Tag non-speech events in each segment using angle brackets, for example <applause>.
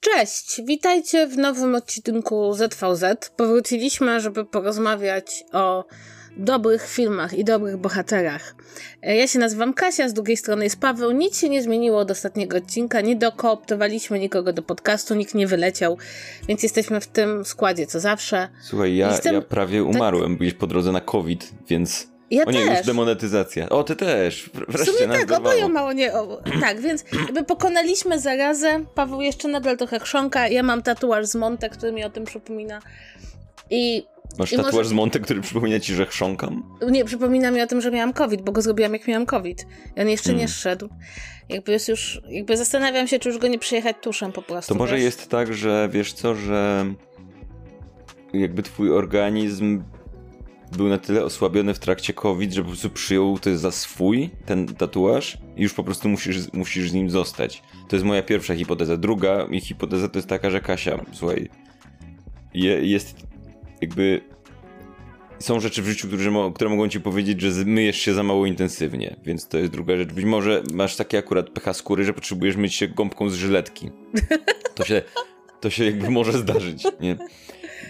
Cześć, witajcie w nowym odcinku ZVZ. Powróciliśmy, żeby porozmawiać o dobrych filmach i dobrych bohaterach. E, ja się nazywam Kasia, z drugiej strony jest Paweł. Nic się nie zmieniło od ostatniego odcinka, nie dokooptowaliśmy nikogo do podcastu, nikt nie wyleciał, więc jesteśmy w tym składzie co zawsze. Słuchaj, ja, ja prawie umarłem, tak... po drodze na COVID, więc ja o nie, też. już demonetyzacja. O, ty też. Wreszcie w sumie tak, oboje mało nie... O, tak, więc jakby pokonaliśmy zarazę. Paweł jeszcze nadal trochę chrząka. Ja mam tatuaż z Monte, który mi o tym przypomina. I... Masz i tatuaż może... z Monte, który przypomina ci, że chrząkam? Nie, przypomina mi o tym, że miałam COVID, bo go zrobiłam jak miałam COVID. I on jeszcze hmm. nie szedł. Jakby jest już... Jakby zastanawiam się, czy już go nie przyjechać tuszem po prostu. To może wiesz? jest tak, że wiesz co, że jakby twój organizm był na tyle osłabiony w trakcie COVID, że po prostu przyjął to za swój, ten tatuaż i już po prostu musisz, musisz z nim zostać. To jest moja pierwsza hipoteza. Druga hipoteza to jest taka, że Kasia, słuchaj, je, jest jakby... Są rzeczy w życiu, które, które mogą ci powiedzieć, że myjesz się za mało intensywnie, więc to jest druga rzecz. Być może masz takie akurat pecha skóry, że potrzebujesz myć się gąbką z żyletki. To się, to się jakby może zdarzyć, nie?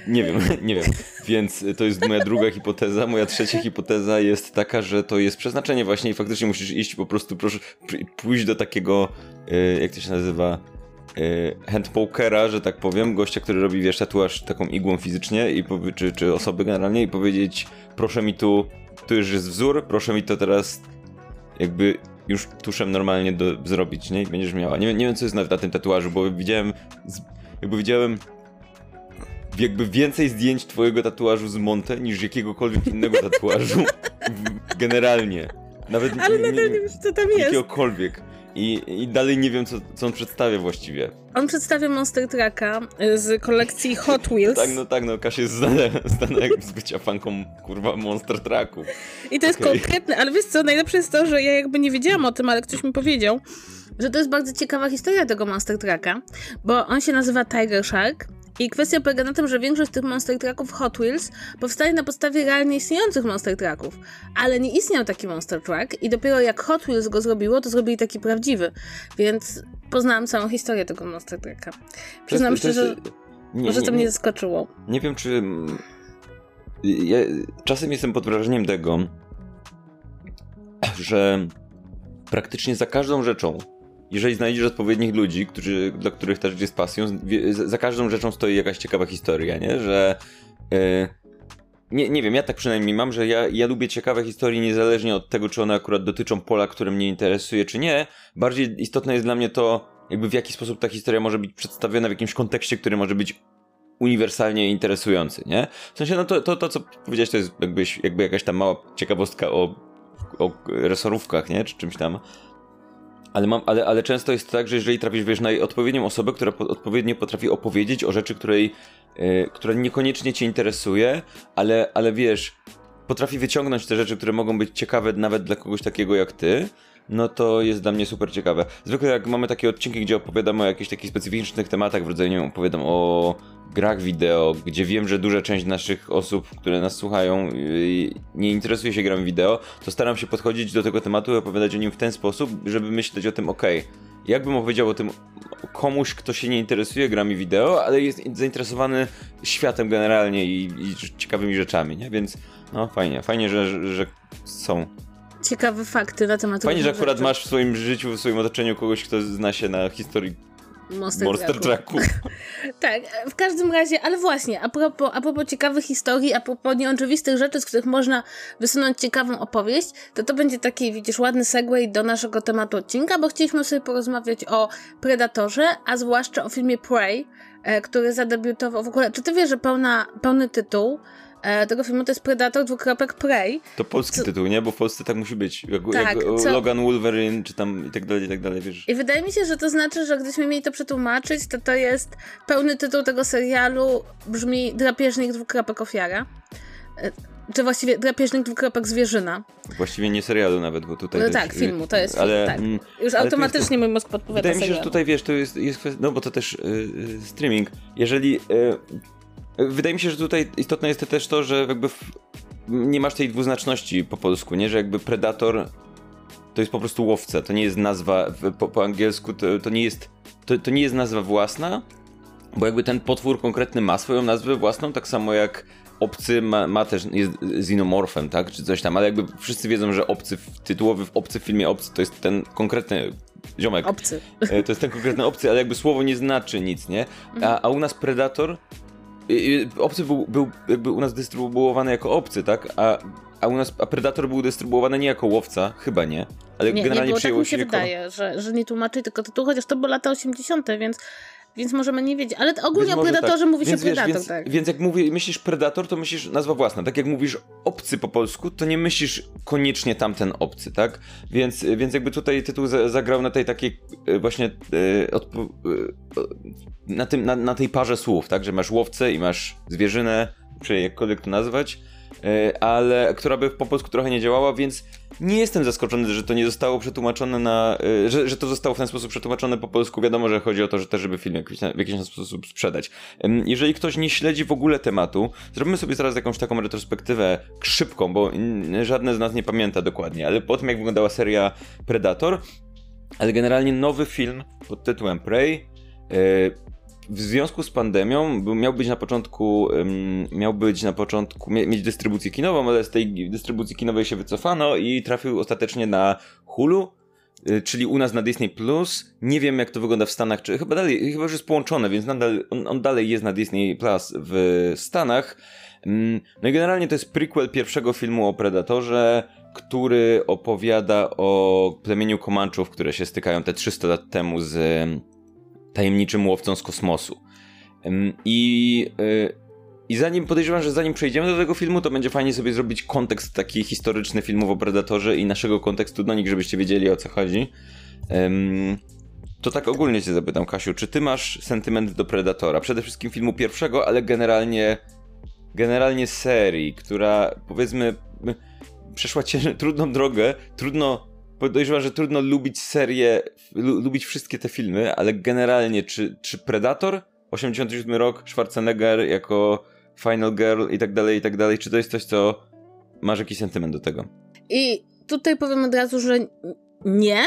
Nie wiem, <laughs> nie wiem. Więc to jest moja druga hipoteza. Moja trzecia hipoteza jest taka, że to jest przeznaczenie właśnie i faktycznie musisz iść po prostu, proszę, pójść do takiego, e, jak to się nazywa, handpokera, że tak powiem, gościa, który robi, wiesz, tatuaż taką igłą fizycznie, i czy, czy osoby generalnie i powiedzieć, proszę mi tu, tu już jest wzór, proszę mi to teraz jakby już tuszem normalnie do, zrobić, nie? I będziesz miała. Nie, nie wiem, co jest na, na tym tatuażu, bo widziałem, jakby widziałem jakby więcej zdjęć twojego tatuażu z Monte niż jakiegokolwiek innego tatuażu <laughs> generalnie. Nawet Ale nie, nadal nie wiem, co tam jest. Jakiegokolwiek. I, I dalej nie wiem, co, co on przedstawia właściwie. On przedstawia Monster Trucka y, z kolekcji Hot Wheels. tak, no tak, no Kasia jest znana, <laughs> znana z bycia fanką, kurwa, Monster Trucku. I to jest okay. konkretne, ale wiesz co, najlepsze jest to, że ja jakby nie wiedziałam o tym, ale ktoś mi powiedział, że to jest bardzo ciekawa historia tego Monster Trucka, bo on się nazywa Tiger Shark i kwestia polega na tym, że większość tych Monster Trucków Hot Wheels powstaje na podstawie realnie istniejących Monster Trucków. Ale nie istniał taki Monster Truck i dopiero jak Hot Wheels go zrobiło, to zrobili taki prawdziwy. Więc poznałam całą historię tego Monster Trucka. Przyznam szczerze, że nie, może to mnie zaskoczyło. Nie wiem, czy... Ja czasem jestem pod wrażeniem tego, że praktycznie za każdą rzeczą, jeżeli znajdziesz odpowiednich ludzi, którzy, dla których ta rzecz jest pasją, za każdą rzeczą stoi jakaś ciekawa historia, nie? Że. Yy, nie, nie wiem, ja tak przynajmniej mam, że ja, ja lubię ciekawe historie niezależnie od tego, czy one akurat dotyczą pola, które mnie interesuje, czy nie. Bardziej istotne jest dla mnie to, jakby w jaki sposób ta historia może być przedstawiona w jakimś kontekście, który może być uniwersalnie interesujący, nie? W sensie, no to, to, to co powiedziałeś, to jest jakby, jakby jakaś tam mała ciekawostka o, o resorówkach, nie? Czy czymś tam. Ale, mam, ale, ale często jest tak, że jeżeli trafisz wiesz, na odpowiednią osobę, która po, odpowiednio potrafi opowiedzieć o rzeczy, której, yy, która niekoniecznie cię interesuje, ale, ale wiesz, potrafi wyciągnąć te rzeczy, które mogą być ciekawe nawet dla kogoś takiego jak ty, no to jest dla mnie super ciekawe. Zwykle jak mamy takie odcinki, gdzie opowiadam o jakichś takich specyficznych tematach w rodzaju, nie opowiadam o grach wideo, gdzie wiem, że duża część naszych osób, które nas słuchają, yy, nie interesuje się grami wideo, to staram się podchodzić do tego tematu i opowiadać o nim w ten sposób, żeby myśleć o tym, ok, jakbym opowiedział o tym komuś, kto się nie interesuje grami wideo, ale jest zainteresowany światem generalnie i, i ciekawymi rzeczami, nie? Więc no fajnie, fajnie, że, że są ciekawe fakty na temat Fajnie, że akurat rzeczy. masz w swoim życiu, w swoim otoczeniu kogoś, kto zna się na historii Monster, Monster Trucku. <laughs> tak, w każdym razie, ale właśnie, a propos, a propos ciekawych historii, a propos nieoczywistych rzeczy, z których można wysunąć ciekawą opowieść, to to będzie taki, widzisz, ładny segway do naszego tematu odcinka, bo chcieliśmy sobie porozmawiać o Predatorze, a zwłaszcza o filmie Prey, e, który zadebiutował w ogóle. Czy ty wiesz, że pełna, pełny tytuł e, tego filmu to jest Predator dwukropek Prey. To polski co... tytuł, nie? Bo w Polsce tak musi być. Jak, tak, jak co... Logan Wolverine, czy tam i tak dalej, i tak dalej, wiesz. I wydaje mi się, że to znaczy, że gdybyśmy mieli to przetłumaczyć, to to jest pełny tytuł tego serialu brzmi Drapieżnik dwukropek ofiara. E, czy właściwie drapieżnik dwukropek zwierzyna. Właściwie nie serialu nawet, bo tutaj... No tak, filmu, to jest ale, tak. Mm, Już ale automatycznie jest, mój mózg podpowiada Wydaje mi się, że tutaj, wiesz, to jest, jest kwestia, no bo to też yy, streaming. Jeżeli Wydaje mi się, że tutaj istotne jest też to, że jakby w, nie masz tej dwuznaczności po polsku, nie? Że jakby Predator to jest po prostu łowca, to nie jest nazwa, po, po angielsku to, to, nie jest, to, to nie jest nazwa własna, bo jakby ten potwór konkretny ma swoją nazwę własną, tak samo jak obcy ma, ma też, jest zinomorfem, tak, czy coś tam, ale jakby wszyscy wiedzą, że obcy, tytułowy w obcy w filmie obcy to jest ten konkretny ziomek. Obcy. E, to jest ten konkretny obcy, ale jakby słowo nie znaczy nic, nie? A, a u nas Predator obcy był, był jakby u nas dystrybuowany jako obcy, tak? A, a u nas a Predator był dystrybuowany nie jako łowca, chyba nie, ale nie, generalnie nie było, przyjęło tak mi się się wydaje, jako... że, że nie tłumaczy tylko tytuł, chociaż to były lata 80., więc więc możemy nie wiedzieć, ale ogólnie o Predatorze tak. mówi więc, się wiesz, Predator, więc, tak. Więc jak mówi, myślisz Predator, to myślisz nazwa własna. Tak jak mówisz obcy po polsku, to nie myślisz koniecznie tamten obcy, tak? Więc, więc jakby tutaj tytuł zagrał na tej takiej e, właśnie e, e, na, tym, na, na tej parze słów, tak? Że masz łowcę i masz zwierzynę, czy jakkolwiek to nazwać, ale która by po polsku trochę nie działała, więc nie jestem zaskoczony, że to nie zostało przetłumaczone na. E, że, że to zostało w ten sposób przetłumaczone po polsku. Wiadomo, że chodzi o to, że też, żeby film w jakiś sposób sprzedać. Jeżeli ktoś nie śledzi w ogóle tematu, zrobimy sobie zaraz jakąś taką retrospektywę szybką, bo żadne z nas nie pamięta dokładnie, ale po tym, jak wyglądała seria Predator, ale generalnie nowy film pod tytułem Prey. W związku z pandemią miał być na początku, miał być na początku, mieć dystrybucję kinową, ale z tej dystrybucji kinowej się wycofano i trafił ostatecznie na Hulu, y, czyli u nas na Disney Plus. Nie wiem jak to wygląda w Stanach, czy chyba dalej, chyba już jest połączone, więc nadal, on, on dalej jest na Disney Plus w Stanach. Um, no i generalnie to jest prequel pierwszego filmu o Predatorze, który opowiada o plemieniu Comanchów, które się stykają te 300 lat temu z tajemniczym łowcą z kosmosu. I, y, I zanim podejrzewam, że zanim przejdziemy do tego filmu, to będzie fajnie sobie zrobić kontekst taki historyczny filmów o Predatorze i naszego kontekstu do nich, żebyście wiedzieli o co chodzi. To tak ogólnie cię zapytam, Kasiu, czy ty masz sentyment do Predatora? Przede wszystkim filmu pierwszego, ale generalnie generalnie serii, która powiedzmy przeszła cię <laughs> trudną drogę, trudno podejrzewam, że trudno lubić serię, lubić wszystkie te filmy, ale generalnie, czy, czy Predator, 87 rok, Schwarzenegger jako Final Girl i tak dalej, i tak dalej, czy to jest coś, co masz jakiś sentyment do tego? I tutaj powiem od razu, że nie,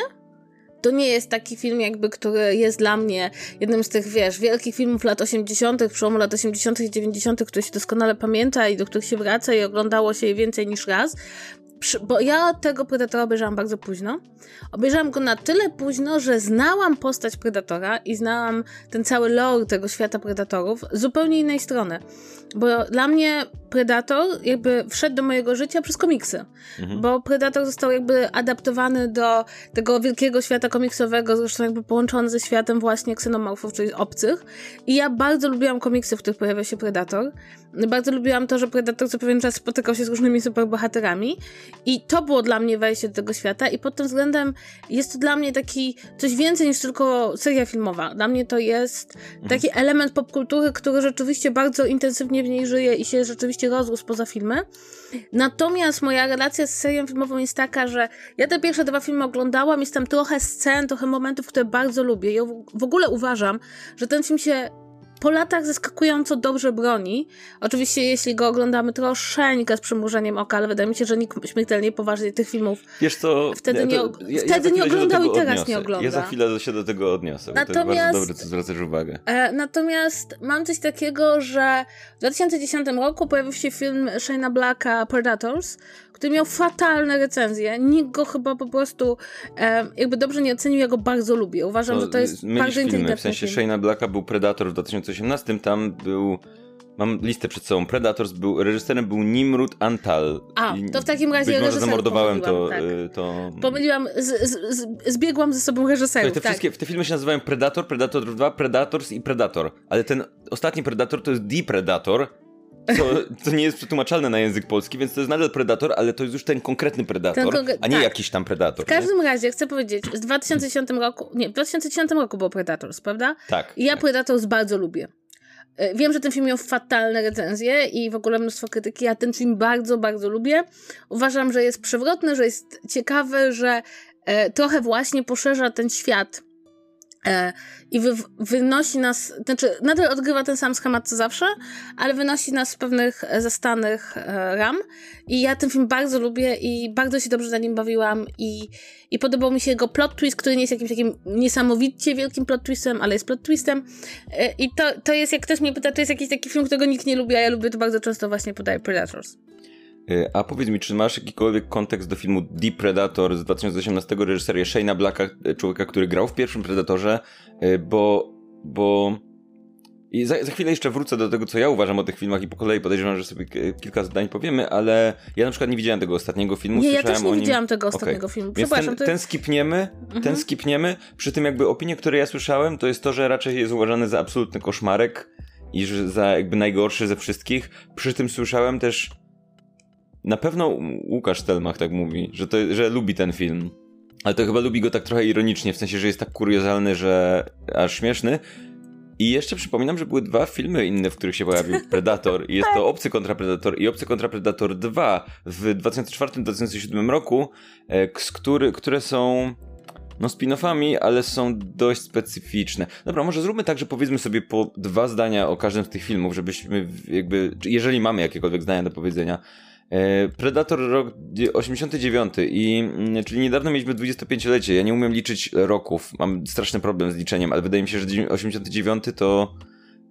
to nie jest taki film, jakby, który jest dla mnie jednym z tych, wiesz, wielkich filmów lat 80., przełomu lat 80. i 90., które się doskonale pamięta i do których się wraca i oglądało się je więcej niż raz bo ja tego Predatora obejrzałam bardzo późno. Obejrzałam go na tyle późno, że znałam postać Predatora i znałam ten cały lore tego świata Predatorów z zupełnie innej strony. Bo dla mnie Predator jakby wszedł do mojego życia przez komiksy. Mhm. Bo Predator został jakby adaptowany do tego wielkiego świata komiksowego, zresztą jakby połączony ze światem właśnie ksenomorfów, czyli obcych. I ja bardzo lubiłam komiksy, w których pojawia się Predator. Bardzo lubiłam to, że Predator co pewien czas spotykał się z różnymi superbohaterami. I to było dla mnie wejście do tego świata. I pod tym względem jest to dla mnie taki coś więcej niż tylko seria filmowa. Dla mnie to jest mhm. taki element popkultury, który rzeczywiście bardzo intensywnie w niej żyje i się rzeczywiście rozrósł poza filmy. Natomiast moja relacja z serią filmową jest taka, że ja te pierwsze dwa filmy oglądałam, jest tam trochę scen, trochę momentów, które bardzo lubię. Ja w ogóle uważam, że ten film się po latach zaskakująco dobrze broni. Oczywiście, jeśli go oglądamy troszeczkę z przymrużeniem oka, ale wydaje mi się, że nikt śmiertelnie poważnie tych filmów Wiesz co, wtedy, ja, to, nie, ja, wtedy ja nie oglądał i teraz odniosę. nie ogląda. Ja za chwilę się do tego odniosę, natomiast, to jest bardzo dobre, co zwracasz uwagę. E, natomiast mam coś takiego, że w 2010 roku pojawił się film Shane'a Blacka Predators, który miał fatalne recenzje. Nikt go chyba po prostu e, jakby dobrze nie ocenił, ja go bardzo lubię. Uważam, to, że to jest bardzo inteligentny W sensie Shane'a Blacka był Predator w 2018, tam był... Mam listę przed sobą. Predators był, reżyserem był Nimrud Antal. A, to w takim razie Być może zamordowałem to, tak. Y, to... Pomyliłam, z, z, zbiegłam ze sobą reżyserów, te, tak. wszystkie, te filmy się nazywają Predator, Predator 2, Predators i Predator. Ale ten ostatni Predator to jest The Predator, co, co nie jest przetłumaczalne na język polski, więc to jest nadal Predator, ale to jest już ten konkretny Predator, ten a nie tak. jakiś tam Predator. W każdym nie? razie chcę powiedzieć, z 2010 roku, nie, w 2010 roku był Predators, prawda? Tak. I ja tak. Predators bardzo lubię. E, wiem, że ten film miał fatalne recenzje i w ogóle mnóstwo krytyki. Ja ten film bardzo, bardzo lubię. Uważam, że jest przewrotny, że jest ciekawy, że e, trochę właśnie poszerza ten świat E, I wy, wynosi nas, znaczy nadal odgrywa ten sam schemat co zawsze, ale wynosi nas z pewnych e, zastanych e, ram. I ja ten film bardzo lubię i bardzo się dobrze na nim bawiłam. I, i podobał mi się jego plot twist, który nie jest jakimś takim niesamowicie wielkim plot twistem, ale jest plot twistem. I to, to jest, jak ktoś mnie pyta, to jest jakiś taki film, którego nikt nie lubi, a ja lubię to bardzo często właśnie podaję Predators. A powiedz mi, czy masz jakikolwiek kontekst do filmu Deep Predator z 2018 reżyseria Shane'a Blacka, człowieka, który grał w pierwszym Predatorze, bo, bo i za, za, chwilę jeszcze wrócę do tego, co ja uważam o tych filmach i po kolei podejrzewam, że sobie kilka zdań powiemy, ale ja na przykład nie widziałem tego ostatniego filmu. Nie, ja też nie nim... widziałam tego ostatniego okay. filmu. Przepraszam. Ten, ten skipniemy, mhm. ten skipniemy. Przy tym jakby opinie, które ja słyszałem, to jest to, że raczej jest uważany za absolutny koszmarek i że za jakby najgorszy ze wszystkich. Przy tym słyszałem też na pewno Łukasz Telmach tak mówi, że, to, że lubi ten film. Ale to chyba lubi go tak trochę ironicznie, w sensie, że jest tak kuriozalny, że aż śmieszny. I jeszcze przypominam, że były dwa filmy inne, w których się pojawił <laughs> Predator. I jest to Obcy kontra Predator i Obcy kontra Predator 2 w 2004-2007 roku, e, który, które są no spin-offami, ale są dość specyficzne. Dobra, może zróbmy tak, że powiedzmy sobie po dwa zdania o każdym z tych filmów, żebyśmy jakby, jeżeli mamy jakiekolwiek zdania do powiedzenia, Predator rok 89 i mm, czyli niedawno mieliśmy 25-lecie. Ja nie umiem liczyć roków. Mam straszny problem z liczeniem, ale wydaje mi się, że 89 to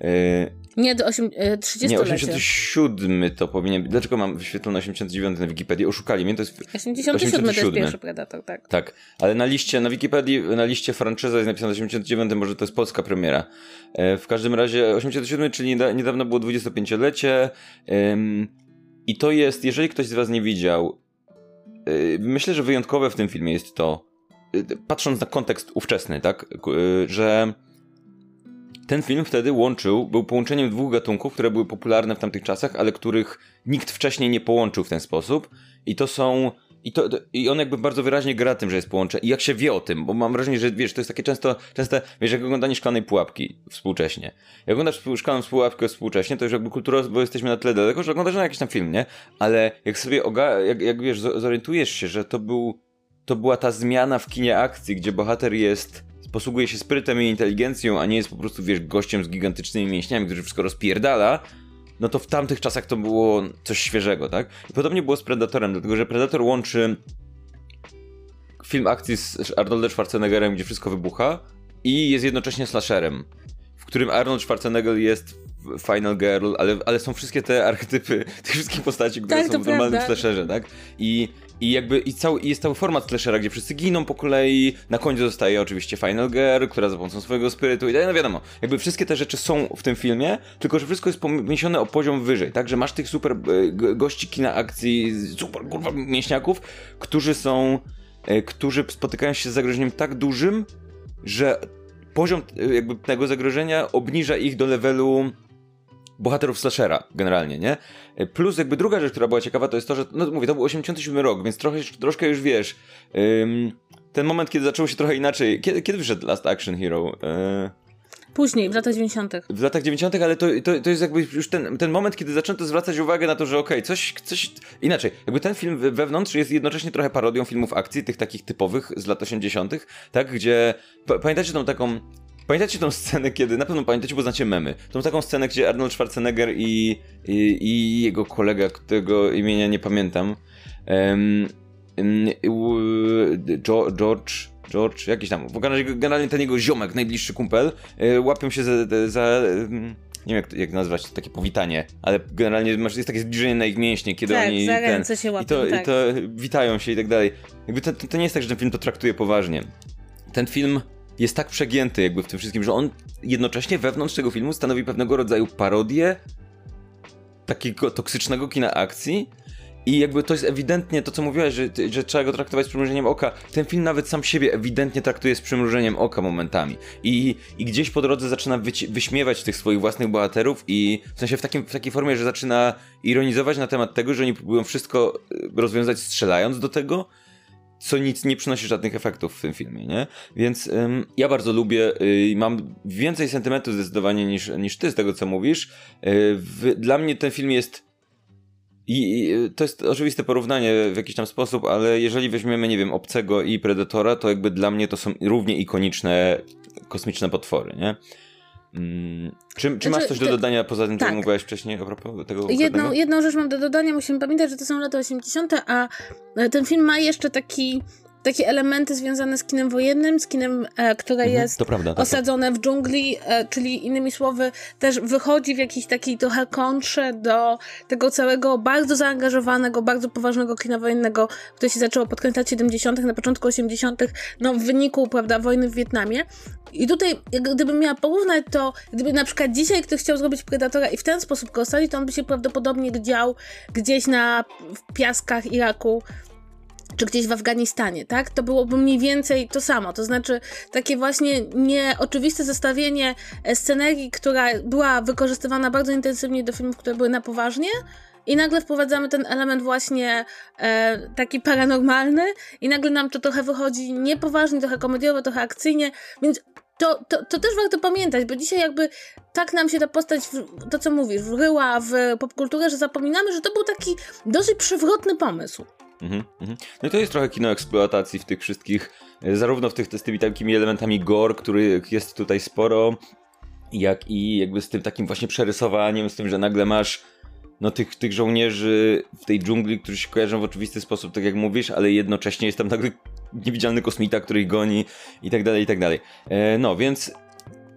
e, nie, do 8, 30 Nie, 87 to powinien być. Dlaczego mam wyświetlone 89 na Wikipedii? Oszukali mnie, to jest 87, 87. to jest pierwszy Predator, tak. Tak, ale na liście, na Wikipedii, na liście franczyza jest napisane 89, może to jest polska premiera. E, w każdym razie 87, czyli niedawno było 25-lecie. I to jest, jeżeli ktoś z Was nie widział, yy, myślę, że wyjątkowe w tym filmie jest to, yy, patrząc na kontekst ówczesny, tak, yy, że ten film wtedy łączył, był połączeniem dwóch gatunków, które były popularne w tamtych czasach, ale których nikt wcześniej nie połączył w ten sposób. I to są i, to, to, I on jakby bardzo wyraźnie gra tym, że jest połączenie. I jak się wie o tym, bo mam wrażenie, że wiesz, to jest takie często, częste, wiesz, jak oglądanie szklanej pułapki współcześnie. Jak oglądasz szklaną pułapkę współcześnie, to już jakby kulturowo, bo jesteśmy na tyle daleko, że oglądasz na jakiś tam film, nie? Ale jak sobie, oga, jak, jak wiesz, zorientujesz się, że to był, to była ta zmiana w kinie akcji, gdzie bohater jest posługuje się sprytem i inteligencją, a nie jest po prostu, wiesz, gościem z gigantycznymi mięśniami, który wszystko rozpierdala, no to w tamtych czasach to było coś świeżego, tak? I podobnie było z Predatorem, dlatego że Predator łączy film akcji z Arnoldem Schwarzeneggerem, gdzie wszystko wybucha i jest jednocześnie slasherem, w którym Arnold Schwarzenegger jest Final Girl, ale, ale są wszystkie te archetypy <laughs> tych wszystkich postaci, które tak, są w normalnym prawda. slasherze, tak? I i jakby i cały, i jest cały format slashera, gdzie wszyscy giną po kolei. Na końcu zostaje oczywiście Final Girl, która za pomocą swojego spirytu i tak, no wiadomo. Jakby wszystkie te rzeczy są w tym filmie, tylko że wszystko jest pomieścione o poziom wyżej, tak? Że masz tych super e, gości kina akcji, super kurwa mięśniaków, którzy są, e, którzy spotykają się z zagrożeniem tak dużym, że poziom e, jakby tego zagrożenia obniża ich do levelu bohaterów slashera generalnie, nie? Plus jakby druga rzecz, która była ciekawa, to jest to, że, no mówię, to był 87 rok, więc trochę, troszkę już wiesz, ym, ten moment, kiedy zaczęło się trochę inaczej. Kiedy, kiedy wyszedł Last Action Hero? Yy... Później, w latach 90. W latach 90., ale to, to, to jest jakby już ten, ten moment, kiedy zaczęto zwracać uwagę na to, że okej, okay, coś, coś inaczej. Jakby ten film wewnątrz jest jednocześnie trochę parodią filmów akcji, tych takich typowych z lat 80., tak? Gdzie pamiętacie tą taką Pamiętacie tą scenę, kiedy, na pewno pamiętacie, bo znacie memy, tą taką scenę, gdzie Arnold Schwarzenegger i, i, i jego kolega, którego imienia nie pamiętam, um, George, George, jakiś tam, generalnie ten jego ziomek, najbliższy kumpel, e, łapią się za, za nie wiem jak, jak nazwać takie powitanie, ale generalnie masz, jest takie zbliżenie na ich mięśnie, kiedy tak, oni... Tak, ten, się łapią, i to, tak. I to witają się i tak dalej. Jakby to, to, to nie jest tak, że ten film to traktuje poważnie. Ten film jest tak przegięty jakby w tym wszystkim, że on jednocześnie wewnątrz tego filmu stanowi pewnego rodzaju parodię takiego toksycznego kina akcji, i jakby to jest ewidentnie to, co mówiłaś, że, że trzeba go traktować z przymrużeniem oka. Ten film nawet sam siebie ewidentnie traktuje z przymrużeniem oka momentami. I, i gdzieś po drodze zaczyna wyci- wyśmiewać tych swoich własnych bohaterów i w sensie w, takim, w takiej formie, że zaczyna ironizować na temat tego, że oni próbują wszystko rozwiązać strzelając do tego co nic nie przynosi żadnych efektów w tym filmie, nie? Więc ym, ja bardzo lubię i yy, mam więcej sentymentu zdecydowanie niż, niż ty z tego, co mówisz. Yy, w, dla mnie ten film jest i, I, to jest oczywiste porównanie w jakiś tam sposób, ale jeżeli weźmiemy, nie wiem, Obcego i Predatora, to jakby dla mnie to są równie ikoniczne kosmiczne potwory, nie? Hmm, czy, czy masz znaczy, coś do dodania poza tym, tak. co mówiłaś wcześniej a propos tego jedną, jedną rzecz mam do dodania, musimy pamiętać, że to są lata 80., a ten film ma jeszcze taki takie elementy związane z kinem wojennym, z kinem, e, które mhm, jest prawda, osadzone w dżungli, e, czyli innymi słowy też wychodzi w jakiś taki trochę kontrze do tego całego bardzo zaangażowanego, bardzo poważnego kina wojennego, które się zaczęło pod koniec lat 70., na początku 80., no w wyniku, prawda, wojny w Wietnamie. I tutaj, gdybym miała porównać to, gdyby na przykład dzisiaj ktoś chciał zrobić Predatora i w ten sposób go ostalić, to on by się prawdopodobnie dział gdzieś na w piaskach Iraku, czy gdzieś w Afganistanie, tak? To byłoby mniej więcej to samo. To znaczy takie właśnie nieoczywiste zestawienie scenerii, która była wykorzystywana bardzo intensywnie do filmów, które były na poważnie. I nagle wprowadzamy ten element właśnie e, taki paranormalny, i nagle nam to trochę wychodzi niepoważnie, trochę komediowo, trochę akcyjnie, więc to, to, to też warto pamiętać, bo dzisiaj jakby tak nam się ta postać, to co mówisz, wryła w popkulturę, że zapominamy, że to był taki dosyć przewrotny pomysł. Mhm, mhm. No i to jest trochę kino eksploatacji w tych wszystkich, e, zarówno w tych z tymi takimi elementami gore, których jest tutaj sporo, jak i jakby z tym takim właśnie przerysowaniem, z tym, że nagle masz no tych, tych żołnierzy w tej dżungli, którzy się kojarzą w oczywisty sposób, tak jak mówisz, ale jednocześnie jest tam nagle niewidzialny kosmita, który ich goni i tak dalej, i tak dalej. E, no, więc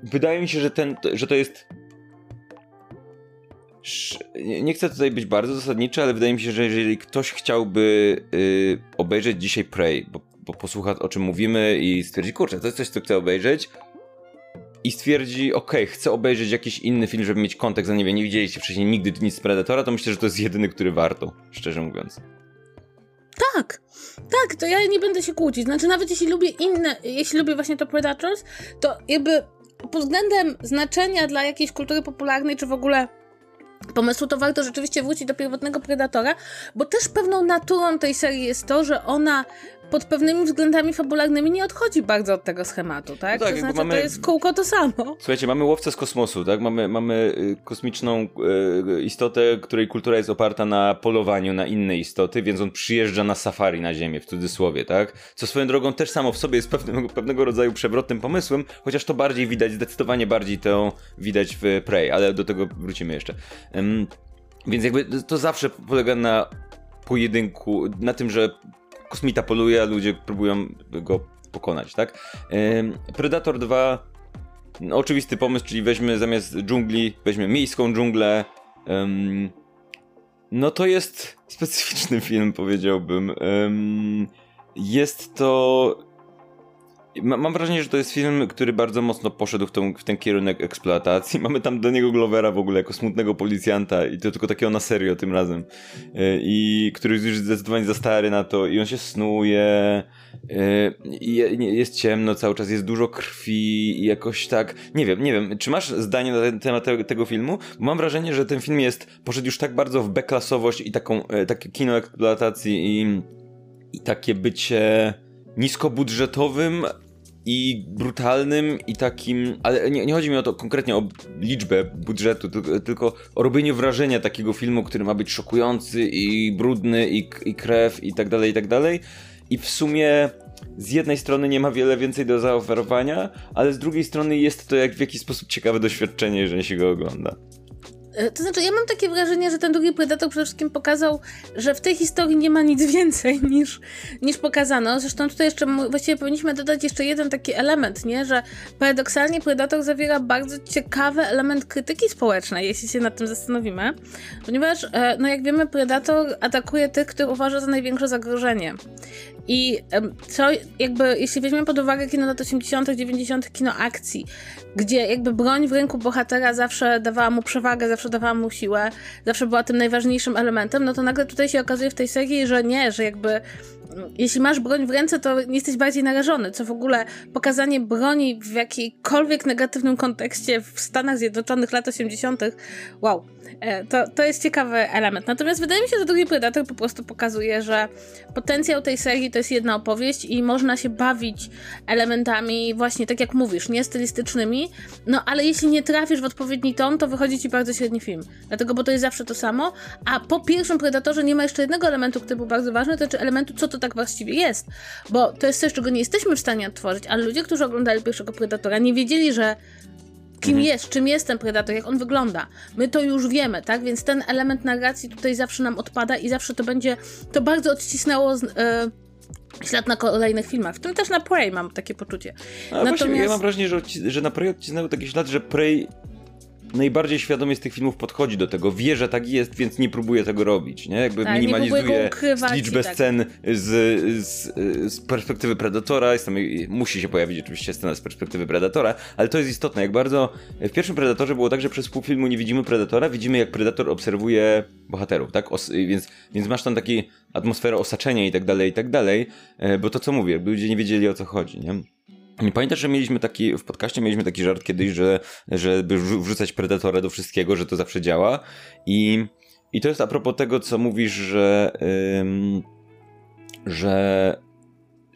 wydaje mi się, że, ten, że to jest nie chcę tutaj być bardzo zasadniczy, ale wydaje mi się, że jeżeli ktoś chciałby y, obejrzeć dzisiaj Prey, bo, bo posłucha o czym mówimy i stwierdzi, kurczę, to jest coś, co chcę obejrzeć i stwierdzi, ok, chcę obejrzeć jakiś inny film, żeby mieć kontekst, a nie wiem, nie widzieliście wcześniej nigdy nic z Predatora, to myślę, że to jest jedyny, który warto, szczerze mówiąc. Tak, tak, to ja nie będę się kłócić. Znaczy, nawet jeśli lubię inne, jeśli lubię właśnie to Predators, to jakby pod względem znaczenia dla jakiejś kultury popularnej, czy w ogóle pomysłu, to warto rzeczywiście wrócić do pierwotnego Predatora, bo też pewną naturą tej serii jest to, że ona pod pewnymi względami fabularnymi nie odchodzi bardzo od tego schematu, tak? No tak to znaczy, mamy... to jest kółko to samo. Słuchajcie, mamy łowcę z kosmosu, tak? Mamy, mamy y, kosmiczną e, istotę, której kultura jest oparta na polowaniu na inne istoty, więc on przyjeżdża na safari na Ziemię, w cudzysłowie, tak? Co swoją drogą też samo w sobie jest pewnego, <laughs> pewnego rodzaju przewrotnym pomysłem, chociaż to bardziej widać, zdecydowanie bardziej to widać w Prey, ale do tego wrócimy jeszcze. Więc jakby to zawsze polega na pojedynku, na tym, że kosmita poluje, a ludzie próbują go pokonać, tak? Predator 2 no, oczywisty pomysł, czyli weźmy zamiast dżungli, weźmy miejską dżunglę. no to jest <laughs> specyficzny film, powiedziałbym. jest to Mam wrażenie, że to jest film, który bardzo mocno poszedł w, tą, w ten kierunek eksploatacji. <laughs> Mamy tam do niego Glovera w ogóle jako smutnego policjanta i to tylko takiego na serio tym razem. E, I który jest już zdecydowanie za stary na to i on się snuje e, i jest ciemno cały czas, jest dużo krwi i jakoś tak... Nie wiem, nie wiem, czy masz zdanie na ten temat tego filmu? Bo mam wrażenie, że ten film jest, poszedł już tak bardzo w beklasowość i taką, e, takie kino eksploatacji i, i takie bycie niskobudżetowym, i brutalnym i takim, ale nie, nie, chodzi mi o to konkretnie o liczbę budżetu, tylko, tylko, o robienie wrażenia takiego filmu, który ma być szokujący i brudny i, i krew i tak dalej, i tak dalej. I w sumie z jednej strony nie ma wiele więcej do zaoferowania, ale z drugiej strony jest to jak w jakiś sposób ciekawe doświadczenie, jeżeli się go ogląda. E, to znaczy, ja mam takie wrażenie, że ten drugi Predator przede wszystkim pokazał, że w tej historii nie ma nic <laughs> więcej niż, niż pokazano. Zresztą tutaj jeszcze właściwie powinniśmy dodać jeszcze jeden taki element, nie? Że paradoksalnie Predator zawiera bardzo ciekawy element krytyki społecznej, jeśli się nad tym zastanowimy. Ponieważ, e, no jak wiemy, Predator atakuje tych, których uważa za największe zagrożenie. I co jakby, jeśli weźmiemy pod uwagę kino lat 80., 90., kino akcji, gdzie jakby broń w ręku bohatera zawsze dawała mu przewagę, zawsze dawała mu siłę, zawsze była tym najważniejszym elementem, no to nagle tutaj się okazuje w tej serii, że nie, że jakby jeśli masz broń w ręce, to jesteś bardziej narażony, co w ogóle pokazanie broni w jakiejkolwiek negatywnym kontekście w Stanach Zjednoczonych lat 80. Wow, e, to, to jest ciekawy element. Natomiast wydaje mi się, że drugi Predator po prostu pokazuje, że potencjał tej serii to jest jedna opowieść i można się bawić elementami właśnie tak jak mówisz, nie stylistycznymi, no ale jeśli nie trafisz w odpowiedni ton, to wychodzi ci bardzo średni film. Dlatego, bo to jest zawsze to samo, a po pierwszym Predatorze nie ma jeszcze jednego elementu, który był bardzo ważny, to znaczy elementu, co to tak tak właściwie jest. Bo to jest coś, czego nie jesteśmy w stanie odtworzyć, ale ludzie, którzy oglądali pierwszego Predatora, nie wiedzieli, że kim mhm. jest, czym jest ten predator, jak on wygląda. My to już wiemy, tak? Więc ten element narracji tutaj zawsze nam odpada i zawsze to będzie, to bardzo odcisnęło z, e, ślad na kolejnych filmach. W tym też na Prey mam takie poczucie. A Natomiast... właśnie, ja mam wrażenie, że, że na Prey odcisnęło taki ślad, że Prey najbardziej świadomie z tych filmów podchodzi do tego, wie, że tak jest, więc nie próbuje tego robić, nie? Jakby tak, minimalizuje nie liczbę tak. scen z, z, z, perspektywy Predatora, jest tam, musi się pojawić oczywiście scena z perspektywy Predatora, ale to jest istotne, jak bardzo w pierwszym Predatorze było tak, że przez pół filmu nie widzimy Predatora, widzimy jak Predator obserwuje bohaterów, tak? Os więc, więc masz tam taki atmosferę osaczenia i tak dalej, i tak dalej, e, bo to co mówię, ludzie nie wiedzieli o co chodzi, nie? Pamiętasz, że mieliśmy taki, w podcaście mieliśmy taki żart kiedyś, że, żeby wrzucać Predatora do wszystkiego, że to zawsze działa. I, i to jest a propos tego, co mówisz, że, ym, że,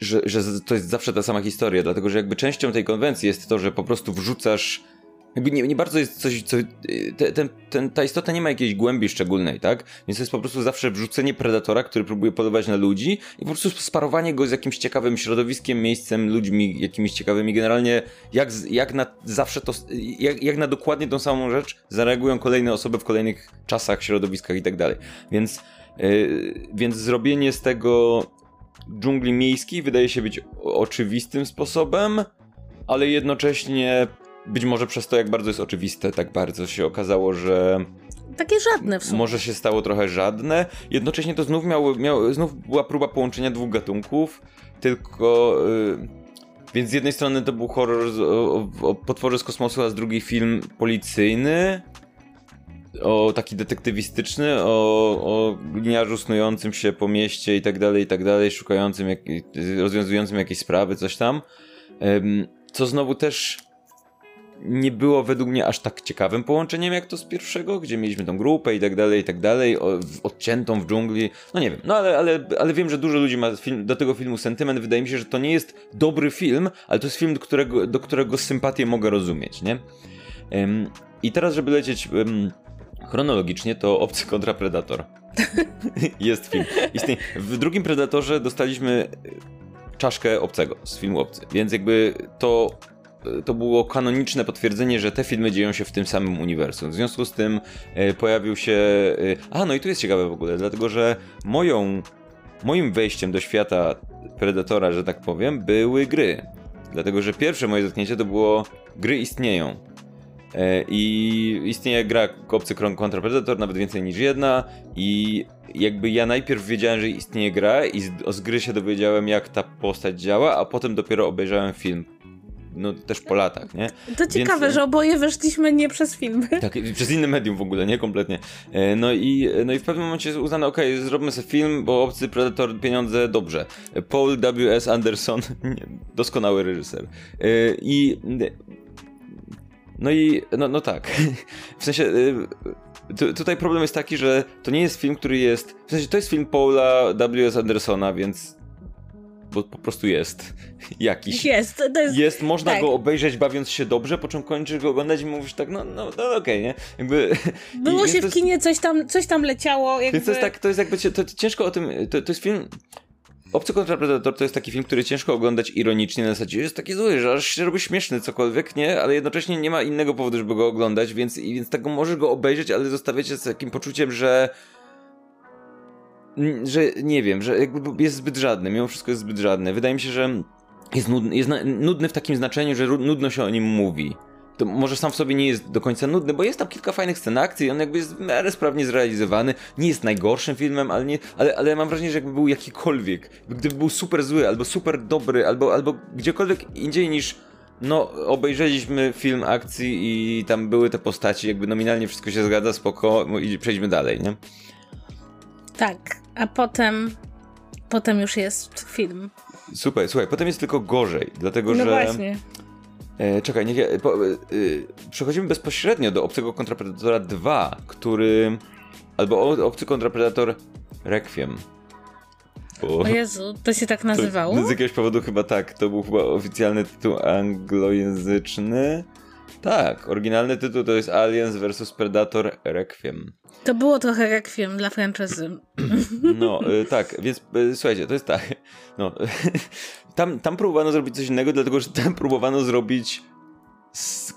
że, że to jest zawsze ta sama historia, dlatego że jakby częścią tej konwencji jest to, że po prostu wrzucasz jakby nie, nie bardzo jest coś, co. Te, ten, ten, ta istota nie ma jakiejś głębi szczególnej, tak? Więc to jest po prostu zawsze wrzucenie predatora, który próbuje polować na ludzi i po prostu sparowanie go z jakimś ciekawym środowiskiem, miejscem, ludźmi, jakimiś ciekawymi. Generalnie, jak, jak na zawsze to. Jak, jak na dokładnie tą samą rzecz zareagują kolejne osoby w kolejnych czasach, środowiskach i tak dalej. Więc. Yy, więc zrobienie z tego dżungli miejskiej wydaje się być oczywistym sposobem, ale jednocześnie być może przez to, jak bardzo jest oczywiste, tak bardzo się okazało, że takie żadne w sumie. Może się stało trochę żadne. Jednocześnie to znów, miało, miało, znów była próba połączenia dwóch gatunków, tylko. Yy, więc z jednej strony to był horror z, o, o potworze z kosmosu, a z drugiej film policyjny. O taki detektywistyczny, o, o gliniarzu snującym się po mieście i tak dalej, i tak dalej, szukającym, jak, rozwiązującym jakieś sprawy, coś tam. Co znowu też nie było według mnie aż tak ciekawym połączeniem jak to z pierwszego, gdzie mieliśmy tą grupę i tak dalej, i tak dalej, odciętą w dżungli. No nie wiem, no ale, ale, ale wiem, że dużo ludzi ma film, do tego filmu sentyment. Wydaje mi się, że to nie jest dobry film, ale to jest film, do którego, do którego sympatię mogę rozumieć, nie? Um, I teraz, żeby lecieć um, chronologicznie, to Obcy kontra Predator. <laughs> jest film. Istnieje. W drugim Predatorze dostaliśmy czaszkę obcego z filmu Obcy, więc jakby to to było kanoniczne potwierdzenie, że te filmy dzieją się w tym samym uniwersum. W związku z tym e, pojawił się. E, a, no i tu jest ciekawe w ogóle, dlatego że moją, moim wejściem do świata Predatora, że tak powiem, były gry. Dlatego, że pierwsze moje zetknięcie to było gry istnieją. E, I istnieje gra Kopcy kontra Predator, nawet więcej niż jedna. I jakby ja najpierw wiedziałem, że istnieje gra i z, z gry się dowiedziałem, jak ta postać działa, a potem dopiero obejrzałem film no też po latach, nie? To ciekawe, Więc, że oboje weszliśmy nie przez filmy. <laughs> Tak, przez inne medium w ogóle, nie? Kompletnie. E, no i, no i w pewnym momencie uznano, ok, zróbmy sobie film, bo Obcy Predator, pieniądze, dobrze. Paul W.S. Anderson, <laughs> doskonały reżyser. E, I no i, no, no tak. <laughs> W sensie, e, tutaj problem jest taki, że to nie jest film, który jest. W sensie, to jest film Paula W.S. Andersona, więc bo po prostu jest jakiś. Jest, to jest. Jest, można tak. go obejrzeć bawiąc się dobrze, po czym kończysz go oglądać i mówisz tak, no, no, no okej, okay, nie? Jakby, Było się w kinie, coś tam, coś tam leciało. Jakby... Więc to jest tak, to jest jakby, to, to ciężko o tym, to, to jest film, Obcy kontra Predator to jest taki film, który ciężko oglądać ironicznie, na zasadzie jest taki zły, że aż się robi śmieszny cokolwiek, nie? Ale jednocześnie nie ma innego powodu, żeby go oglądać, więc, więc tego możesz go obejrzeć, ale zostawiacie z takim poczuciem, że że nie wiem, że jest zbyt żadny, mimo wszystko jest zbyt żadny. Wydaje mi się, że jest nudny, jest nudny w takim znaczeniu, że nudno się o nim mówi. To może sam w sobie nie jest do końca nudny, bo jest tam kilka fajnych scen akcji, on jakby jest w miarę sprawnie zrealizowany. Nie jest najgorszym filmem, ale, nie, ale, ale mam wrażenie, że jakby był jakikolwiek, gdyby był super zły, albo super dobry, albo, albo gdziekolwiek indziej niż no, obejrzeliśmy film akcji i tam były te postaci, jakby nominalnie wszystko się zgadza, spoko, i przejdźmy dalej, nie? Tak, a potem potem już jest film. Super, słuchaj, potem jest tylko gorzej, dlatego no że... właśnie. E, czekaj, niech ja, po, e, przechodzimy bezpośrednio do Obcego Kontrapredatora 2, który... Albo Obcy Kontrapredator Requiem. Bo o Jezu, to się tak nazywało? To, z jakiegoś powodu chyba tak, to był chyba oficjalny tytuł anglojęzyczny. Tak, oryginalny tytuł to jest Aliens vs Predator Requiem. To było trochę rekwiem dla franczyzy. No, y, tak, więc y, słuchajcie, to jest tak. No, <laughs> tam, tam próbowano zrobić coś innego, dlatego że tam próbowano zrobić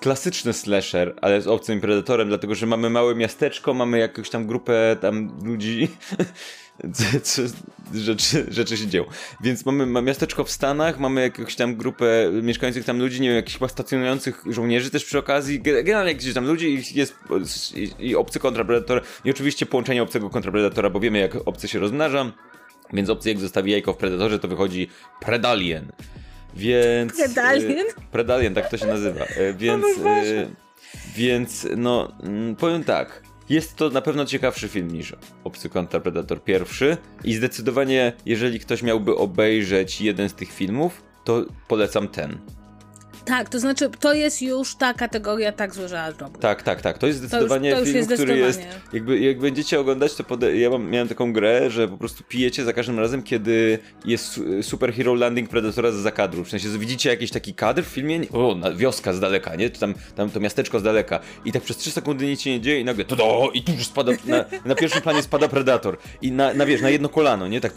klasyczny slasher, ale z obcym predatorem, dlatego że mamy małe miasteczko, mamy jakąś tam grupę tam ludzi. <laughs> rzeczy, rzeczy się dzieją. Więc mamy, miasteczko w Stanach, mamy jakąś tam grupę mieszkających tam ludzi, nie wiem, jakichś chyba stacjonujących żołnierzy też przy okazji. Generalnie gdzieś tam ludzi i jest i, i obcy kontrapredator i oczywiście połączenie obcego kontrapredatora, bo wiemy jak obcy się rozmnaża. Więc obcy jak zostawi jajko w predatorze, to wychodzi predalien. Więc. Predalien? Y, predalien, tak to się nazywa. <laughs> Y, więc. Y, więc, no, mm, powiem tak. Jest to na pewno ciekawszy film niż Obcy Kontra Predator pierwszy i zdecydowanie, jeżeli ktoś miałby obejrzeć jeden z tych filmów, to polecam ten. Tak, to znaczy to jest już ta kategoria tak zły, że aż. Tak, tak, tak. To jest zdecydowanie to już, to film, jest który jest. Jakby, jak będziecie oglądać, to pode... ja mam, miałem taką grę, że po prostu pijecie za każdym razem, kiedy jest superhero landing Predatora z zakadru. W sensie, widzicie jakiś taki kadr w filmie, o, wioska z daleka, nie? Czy tam, tam to miasteczko z daleka. I tak przez 3 sekundy nic się nie dzieje i nagle to do, i tu już spada, na, na pierwszym planie spada Predator. I na, na wiesz, na jedno kolano, nie? Tak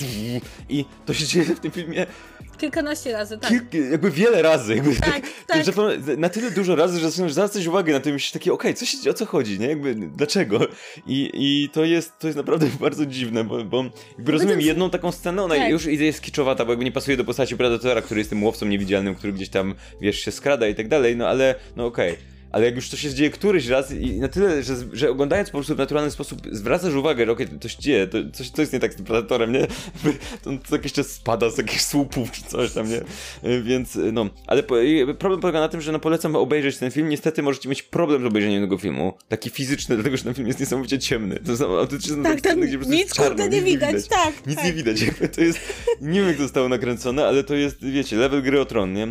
i to się dzieje w tym filmie Kilkanaście razy, tak. Kilk, jakby wiele razy. Jakby, tak, <laughs> tak. Że na tyle dużo razy, że zaczynasz zwracać uwagę na to i myślisz takie, okej, okay, o co chodzi, nie? Jakby, dlaczego? I, i to, jest, to jest naprawdę <laughs> bardzo dziwne, bo, bo jakby rozumiem jedną taką scenę, ona tak. już jest kiczowata, bo jakby nie pasuje do postaci Predatora, który jest tym łowcą niewidzialnym, który gdzieś tam, wiesz, się skrada i tak dalej, no ale, no okej. Okay ale jak już to się dzieje któryś raz i na tyle, że, że oglądając po prostu w naturalny sposób zwracasz uwagę, że okej, okay, to się dzieje, to, coś, jest nie tak z tym Predatorem, nie? <laughs> To, to jakiś czas spada z jakichś słupów czy coś tam, nie? Więc no, ale po, problem polega na tym, że no polecam obejrzeć ten film, niestety możecie mieć problem z obejrzeniem tego filmu, taki fizyczny, dlatego że ten film jest niesamowicie ciemny. To są autentycznie tak, sceny, gdzie po prostu nic czarno, nic nie widać, widać, tak. Nic tak. nie widać, jakby <laughs> to jest, nie wiem jak to zostało nakręcone, ale to jest, wiecie, level gry o tron, nie?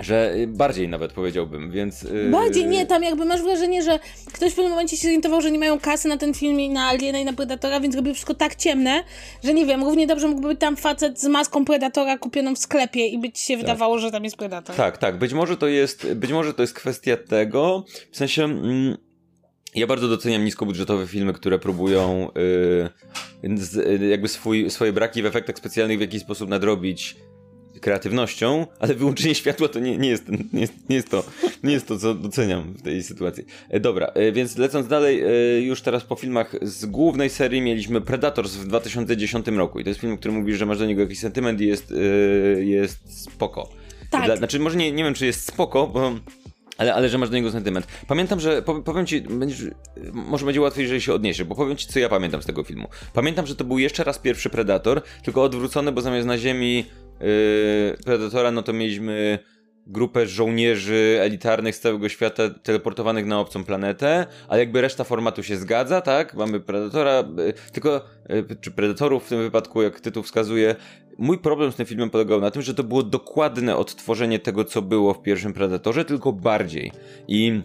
Że bardziej nawet powiedziałbym, więc. Yy... Bardziej nie, tam jakby masz wrażenie, że ktoś w pewnym momencie się zorientował, że nie mają kasy na ten film i na Aliena i na Predatora, więc robił wszystko tak ciemne, że nie wiem, równie dobrze mógłby być tam facet z maską Predatora kupioną w sklepie i by ci się tak. wydawało, że tam jest Predator. Tak, tak. Być może to jest, być może to jest kwestia tego, w sensie. Mm, ja bardzo doceniam niskobudżetowe filmy, które próbują yy, z, jakby swój, swoje braki w efektach specjalnych w jakiś sposób nadrobić kreatywnością, ale wyłączenie światła to nie, nie, jest, nie, jest, nie, jest to, nie jest to, co doceniam w tej sytuacji. E, dobra, e, więc lecąc dalej, e, już teraz po filmach z głównej serii mieliśmy Predators w 2010 roku i to jest film, który mówisz, że masz do niego jakiś sentyment i jest, jest spoko. Tak. Dla, znaczy, może nie, nie wiem, czy jest spoko, bo ale, ale że masz do niego sentyment. Pamiętam, że powiem ci, będziesz, może będzie łatwiej, jeżeli się odniesiesz, bo powiem ci, co ja pamiętam z tego filmu. Pamiętam, że to był jeszcze raz pierwszy Predator, tylko odwrócony, bo zamiast na ziemi Predatora, no to mieliśmy grupę żołnierzy elitarnych z całego świata teleportowanych na obcą planetę, ale jakby reszta formatu się zgadza, tak? Mamy Predatora, yy, tylko, yy, czy Predatorów w tym wypadku, jak tytuł wskazuje. Mój problem z tym filmem polegał na tym, że to było dokładne odtworzenie tego, co było w pierwszym Predatorze, tylko bardziej. I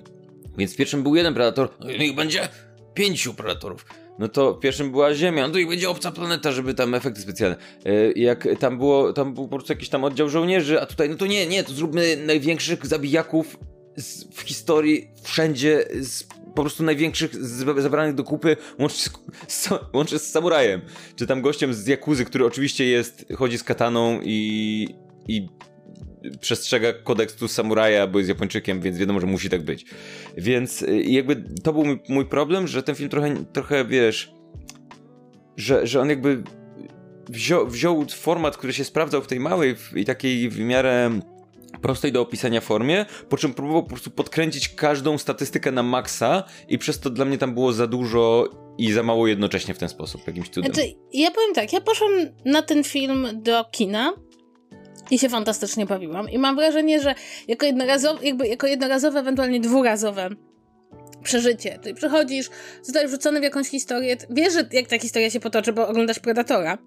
więc w pierwszym był jeden Predator, no niech będzie pięciu Predatorów no to pierwszym była Ziemia, no to i będzie obca planeta, żeby tam efekty specjalne. E, jak tam było, tam był po prostu jakiś tam oddział żołnierzy, a tutaj, no to nie, nie, to zróbmy największych zabijaków z, w historii wszędzie, z po prostu największych z, zabranych do kupy, łącznie z, łącznie z samurajem. Czy tam gościem z Jakuzy, który oczywiście jest, chodzi z kataną i, i przestrzega kodeksu samuraja, bo jest Japończykiem, więc wiadomo, że musi tak być. Więc y, jakby to był mój, problem, że ten film trochę, trochę wiesz, że, że on jakby wziął, wziął format, który się sprawdzał w tej małej i takiej w miarę prostej do opisania formie, po czym próbował po prostu podkręcić każdą statystykę na maksa i przez to dla mnie tam było za dużo i za mało jednocześnie w ten sposób, jakimś cudem. Znaczy, ja powiem tak, ja poszłam na ten film do kina i się fantastycznie bawiłam. I mam wrażenie, że jako jednorazowe, jakby jako jednorazowe, ewentualnie dwurazowe przeżycie. Ty przychodzisz, zostajesz wrzucony w jakąś historię, wiesz, jak ta historia się potoczy, bo oglądasz Predatora.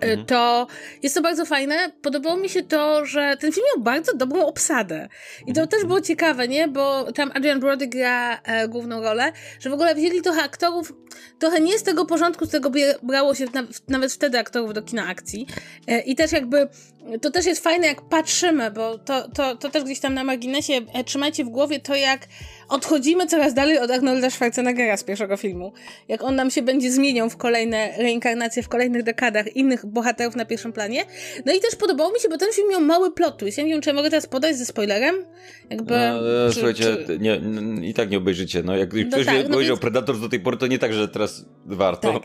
Mhm. to jest to bardzo fajne. Podobało mi się to, że ten film miał bardzo dobrą obsadę. I to mhm. też było ciekawe, nie? Bo tam Adrian Brody gra e, główną rolę, że w ogóle wzięli trochę aktorów, trochę nie z tego porządku, z tego brało się na, nawet wtedy aktorów do kina akcji. E, I też jakby, to też jest fajne, jak patrzymy, bo to, to, to też gdzieś tam na marginesie, e, trzymajcie w głowie to, jak odchodzimy coraz dalej od Arnolda Schwarzeneggera z pierwszego filmu. Jak on nam się będzie zmieniał w kolejne reinkarnacje, w kolejnych dekadach innych bohaterów na pierwszym planie. No i też podobało mi się, bo ten film miał mały plot twist. Ja nie wiem, czy ja mogę teraz podać ze spoilerem? Jakby... No, czy, słuchajcie, czy... Nie, i tak nie obejrzycie. No, jak no ktoś tak, no powiedział więc... Predator do tej pory, to nie tak, że teraz warto. Tak.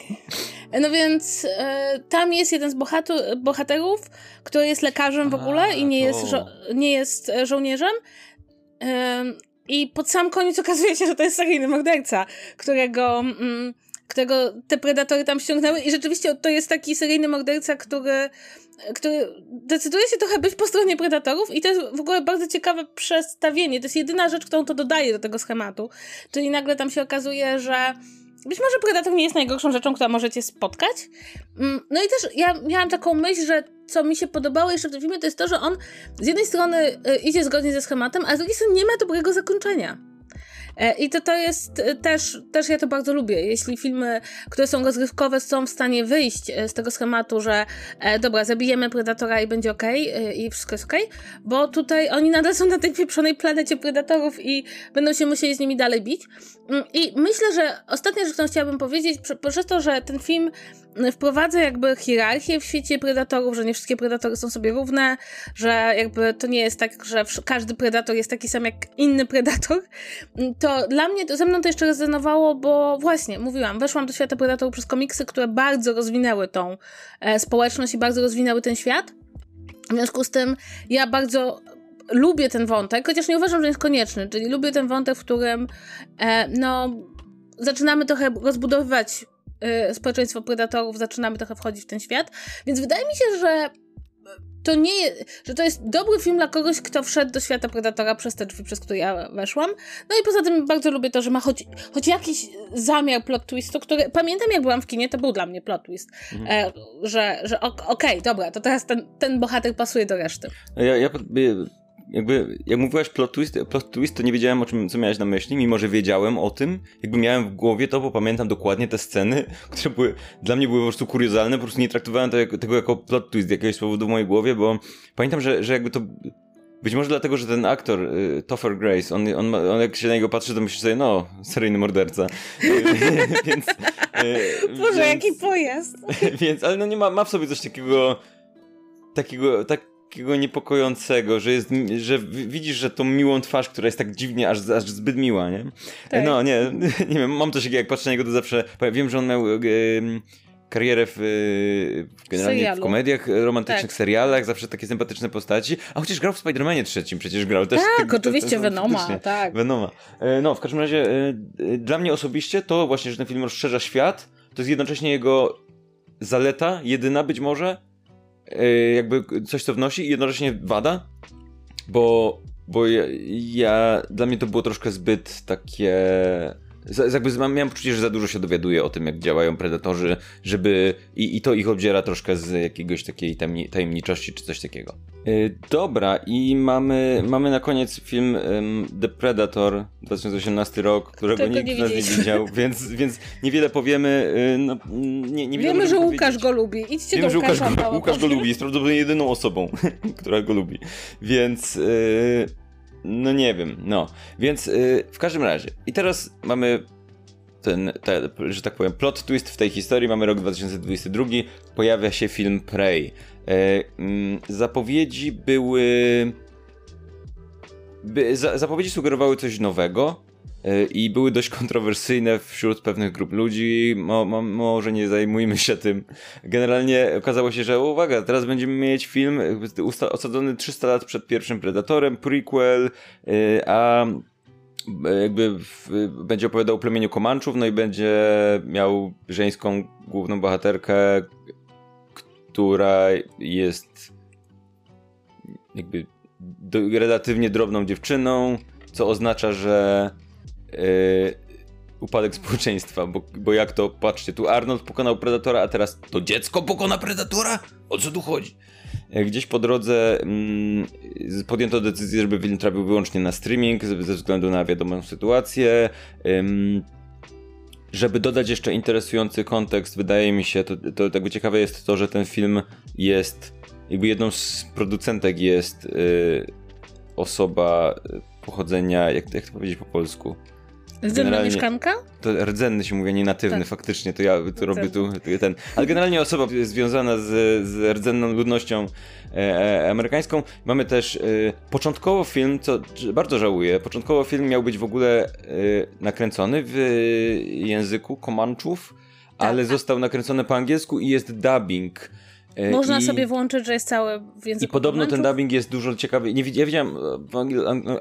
No więc e, tam jest jeden z bohaterów, który jest lekarzem w ogóle A, i nie jest, nie jest żołnierzem. I pod sam koniec okazuje się, że to jest seryjny morderca, którego, mm, którego te predatory tam ściągnęły i rzeczywiście to jest taki seryjny morderca, który, który decyduje się trochę być po stronie predatorów i to jest w ogóle bardzo ciekawe przestawienie. To jest jedyna rzecz, którą to dodaje do tego schematu. Czyli nagle tam się okazuje, że być może Predator nie jest najgorszą rzeczą, która możecie spotkać. Mm, no i też ja miałam taką myśl, że co mi się podobało jeszcze w tym filmie, to jest to, że on z jednej strony y, idzie zgodnie ze schematem, a z drugiej strony nie ma dobrego zakończenia. E, I to, to jest e, też, też ja to bardzo lubię. Jeśli filmy, które są rozgrywkowe, są w stanie wyjść e, z tego schematu, że dobra, zabijemy predatora i będzie ok, i wszystko jest ok, bo tutaj oni nadal są na tej pieprzonej planecie predatorów i będą się musieli z nimi dalej bić. Mm, I myślę, że ostatnia rzecz, którą chciałabym powiedzieć, przez to, że ten film wprowadza jakby hierarchię w świecie predatorów, że nie wszystkie predatory są sobie równe, że jakby to nie jest tak, że każdy predator jest taki sam jak inny predator, to dla mnie, to ze mną to jeszcze rezonowało, bo właśnie, mówiłam, weszłam do świata predatorów przez komiksy, które bardzo rozwinęły tą e, społeczność i bardzo rozwinęły ten świat. W związku z tym ja bardzo lubię ten wątek, chociaż nie uważam, że jest konieczny, czyli lubię ten wątek, w którym e, no zaczynamy trochę rozbudowywać społeczeństwo predatorów zaczynamy trochę wchodzić w ten świat. Więc wydaje mi się, że to nie że to jest dobry film dla kogoś, kto wszedł do świata Predatora przez te drzwi, przez które ja weszłam. No i poza tym bardzo lubię to, że ma choć, choć jakiś zamiar plot twistu, który pamiętam jak byłam w kinie, to był dla mnie plot twist, mhm. e, że, że okej, okay, dobra, to teraz ten, ten bohater pasuje do reszty. Ja, ja jakby, jak mówiłaś plot twist, plot twist, to nie wiedziałem o czym, co miałeś na myśli, mimo że wiedziałem o tym, jakby miałem w głowie to, bo pamiętam dokładnie te sceny, <laughs> które były, dla mnie były po prostu kuriozalne, po prostu nie traktowałem to jako, tego jako plot twist z jakiegoś powodu w mojej głowie, bo pamiętam, że, że jakby to być może dlatego, że ten aktor, y, Topher Grace, on, on, on jak się na niego patrzy, to myśli sobie, no, seryjny morderca. <laughs> więc... Y, Boże, więc, jaki pojazd. <laughs> więc, ale no nie ma, ma w sobie coś takiego, takiego, tak, takiego niepokojącego, że jest, że widzisz, że tą miłą twarz, która jest tak dziwnie, aż, aż zbyt miła, nie? Tak. No, nie, <laughs> nie wiem, mam coś takiego, jak patrzę na niego, to zawsze, wiem, że on miał e, karierę w, generalnie Serialu. w komediach romantycznych, tak. serialach, zawsze takie sympatyczne postaci, a chociaż grał w Spider-Manie trzecim, przecież grał też. Tak, te, oczywiście, Venoma, tak. Venoma. E, no, w każdym razie, e, dla mnie osobiście to właśnie, że ten film rozszerza świat, to jest jednocześnie jego zaleta, jedyna być może, jakby coś, co wnosi i jednocześnie wada, bo, bo ja, ja, dla mnie to było troszkę zbyt takie jakby miałem poczucie, że za dużo się dowiaduję o tym, jak działają predatorzy, żeby i, i to ich obdziera troszkę z jakiegoś takiej tajemniczości czy coś takiego. Yy, dobra, i mamy, mamy na koniec film um, The Predator 2018 rok, którego nikt nas nie widział, <laughs> więc, więc niewiele powiemy. Yy, no, nie, nie Wiemy, że Łukasz go lubi. Idźcie Wiemy, do Łukasza. Łukasz go, Łukasz go lubi, jest prawdopodobnie jedyną osobą, <laughs> która go lubi. Więc. Yy, no nie wiem, no. Więc yy, w każdym razie. I teraz mamy ten, te, że tak powiem, plot twist w tej historii. Mamy rok 2022. Pojawia się film Prey. Yy, zapowiedzi były. By, za, zapowiedzi sugerowały coś nowego i były dość kontrowersyjne wśród pewnych grup ludzi. Mo, mo, może nie zajmujmy się tym. Generalnie okazało się, że uwaga, teraz będziemy mieć film osadzony 300 lat przed pierwszym Predatorem, prequel, y, a jakby w, będzie opowiadał o plemieniu Komanczów, no i będzie miał żeńską główną bohaterkę, która jest jakby relatywnie drobną dziewczyną, co oznacza, że upadek społeczeństwa, bo, bo jak to, patrzcie, tu Arnold pokonał Predatora, a teraz to dziecko pokona Predatora? O co tu chodzi? E, gdzieś po drodze mm, podjęto decyzję, żeby film trafił wyłącznie na streaming ze względu na wiadomą sytuację. Ym, żeby dodać jeszcze interesujący kontekst, wydaje mi się, to, to tego ciekawe jest to, że ten film jest, jakby jedną z producentek jest y, osoba pochodzenia, jak, jak to powiedzieć po polsku? Rdzenna mieszkanka? To rdzenny się mówi, nie natywny, tak. faktycznie, to ja to robię tu ten. Ale generalnie osoba związana z, z rdzenną ludnością e, e, amerykańską. Mamy też e, początkowo film, co bardzo żałuję, początkowo film miał być w ogóle e, nakręcony w języku Komanczów, tak, ale został nakręcony po angielsku i jest dubbing E, Można I, sobie włączyć, że jest cały I podobno ten dubbing jest dużo ciekawy. Nie, ja widziałem w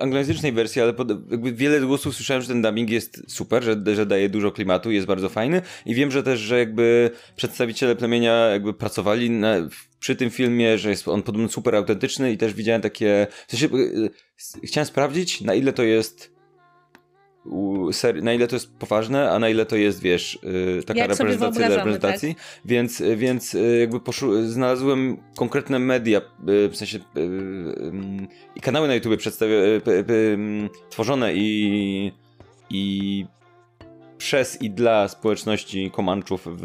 anglojęzycznej wersji, ale pod, wiele głosów słyszałem, że ten dubbing jest super, że, że daje dużo klimatu, jest bardzo fajny. I wiem, że też, że jakby przedstawiciele plemienia jakby pracowali na, przy tym filmie, że jest on podobno super autentyczny i też widziałem takie... W sensie, e, chciałem sprawdzić, na ile to jest na ile to jest poważne, a na ile to jest, wiesz, y, taka Jak reprezentacja dla reprezentacji. Tak? Więc, więc y, jakby poszu- znalazłem konkretne media, y, w sensie i kanały na YouTube przedstawia, tworzone i, i przez i dla społeczności Komanczów w,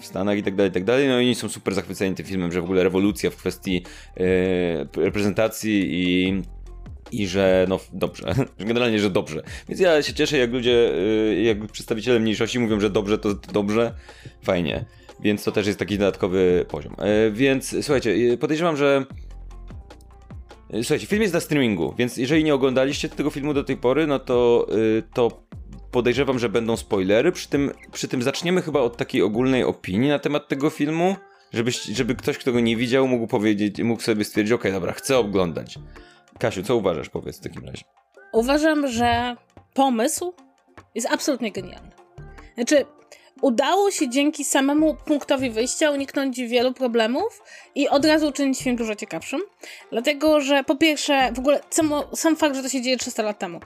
w Stanach i tak dalej, i tak dalej. No i oni są super zachwyceni tym filmem, że w ogóle rewolucja w kwestii reprezentacji i i że no dobrze, <laughs> generalnie, że dobrze. Więc ja się cieszę, jak ludzie, y, jak przedstawiciele mniejszości mówią, że dobrze, to dobrze, fajnie. Więc to też jest taki dodatkowy poziom. E, więc słuchajcie, y, podejrzewam, że y, Słuchajcie, film jest na streamingu, więc jeżeli nie oglądaliście tego filmu do tej pory, no to, to podejrzewam, że będą spoilery. Przy tym, przy tym zaczniemy chyba od takiej ogólnej opinii na temat tego filmu, żeby, żeby ktoś, kto go nie widział, mógł powiedzieć, mógł sobie stwierdzić, ok, dobra, chcę oglądać. Kasiu, co uważasz, powiedz w takim razie? Uważam, że pomysł jest absolutnie genialny. Znaczy, udało się dzięki samemu punktowi wyjścia uniknąć wielu problemów i od razu uczynić film dużo ciekawszym. Dlatego, że po pierwsze, w ogóle sam, sam fakt, że to się dzieje 300 lat temu.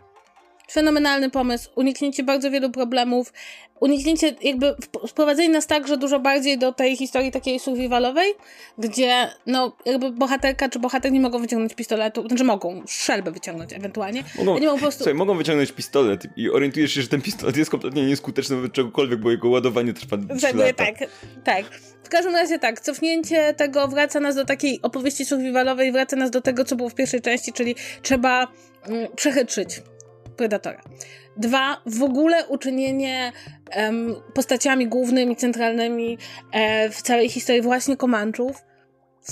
Fenomenalny pomysł, uniknięcie bardzo wielu problemów, uniknięcie, jakby wprowadzenie nas także dużo bardziej do tej historii takiej survivalowej, gdzie no jakby bohaterka czy bohater nie mogą wyciągnąć pistoletu, znaczy mogą, strzelbę wyciągnąć ewentualnie. Mogą, nie mogą po prostu... Słuchaj, mogą wyciągnąć pistolet i orientujesz się, że ten pistolet jest kompletnie nieskuteczny wobec czegokolwiek, bo jego ładowanie trwa 3 lata. Tak, tak. W każdym razie tak, cofnięcie tego wraca nas do takiej opowieści survivalowej, wraca nas do tego, co było w pierwszej części, czyli trzeba mm, przechytrzyć Predatora. Dwa, w ogóle uczynienie postaciami głównymi, centralnymi e, w całej historii właśnie Komanczów.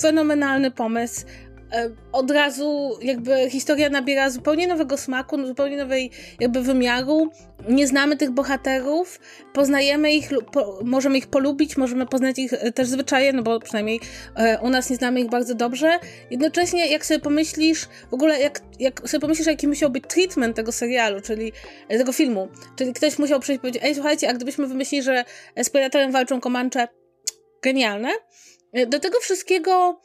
Fenomenalny pomysł. E, od razu jakby historia nabiera zupełnie nowego smaku, zupełnie nowej jakby wymiaru. Nie znamy tych bohaterów, poznajemy ich, po, możemy ich polubić, możemy poznać ich e, też zwyczaje, no bo przynajmniej e, u nas nie znamy ich bardzo dobrze. Jednocześnie jak sobie pomyślisz, w ogóle jak, jak sobie pomyślisz, jaki musiał być treatment tego serialu, czyli tego filmu, czyli ktoś musiał przyjść i powiedzieć, ej słuchajcie, a gdybyśmy wymyślili, że z Predatorem walczą Comanche, genialne. Do tego wszystkiego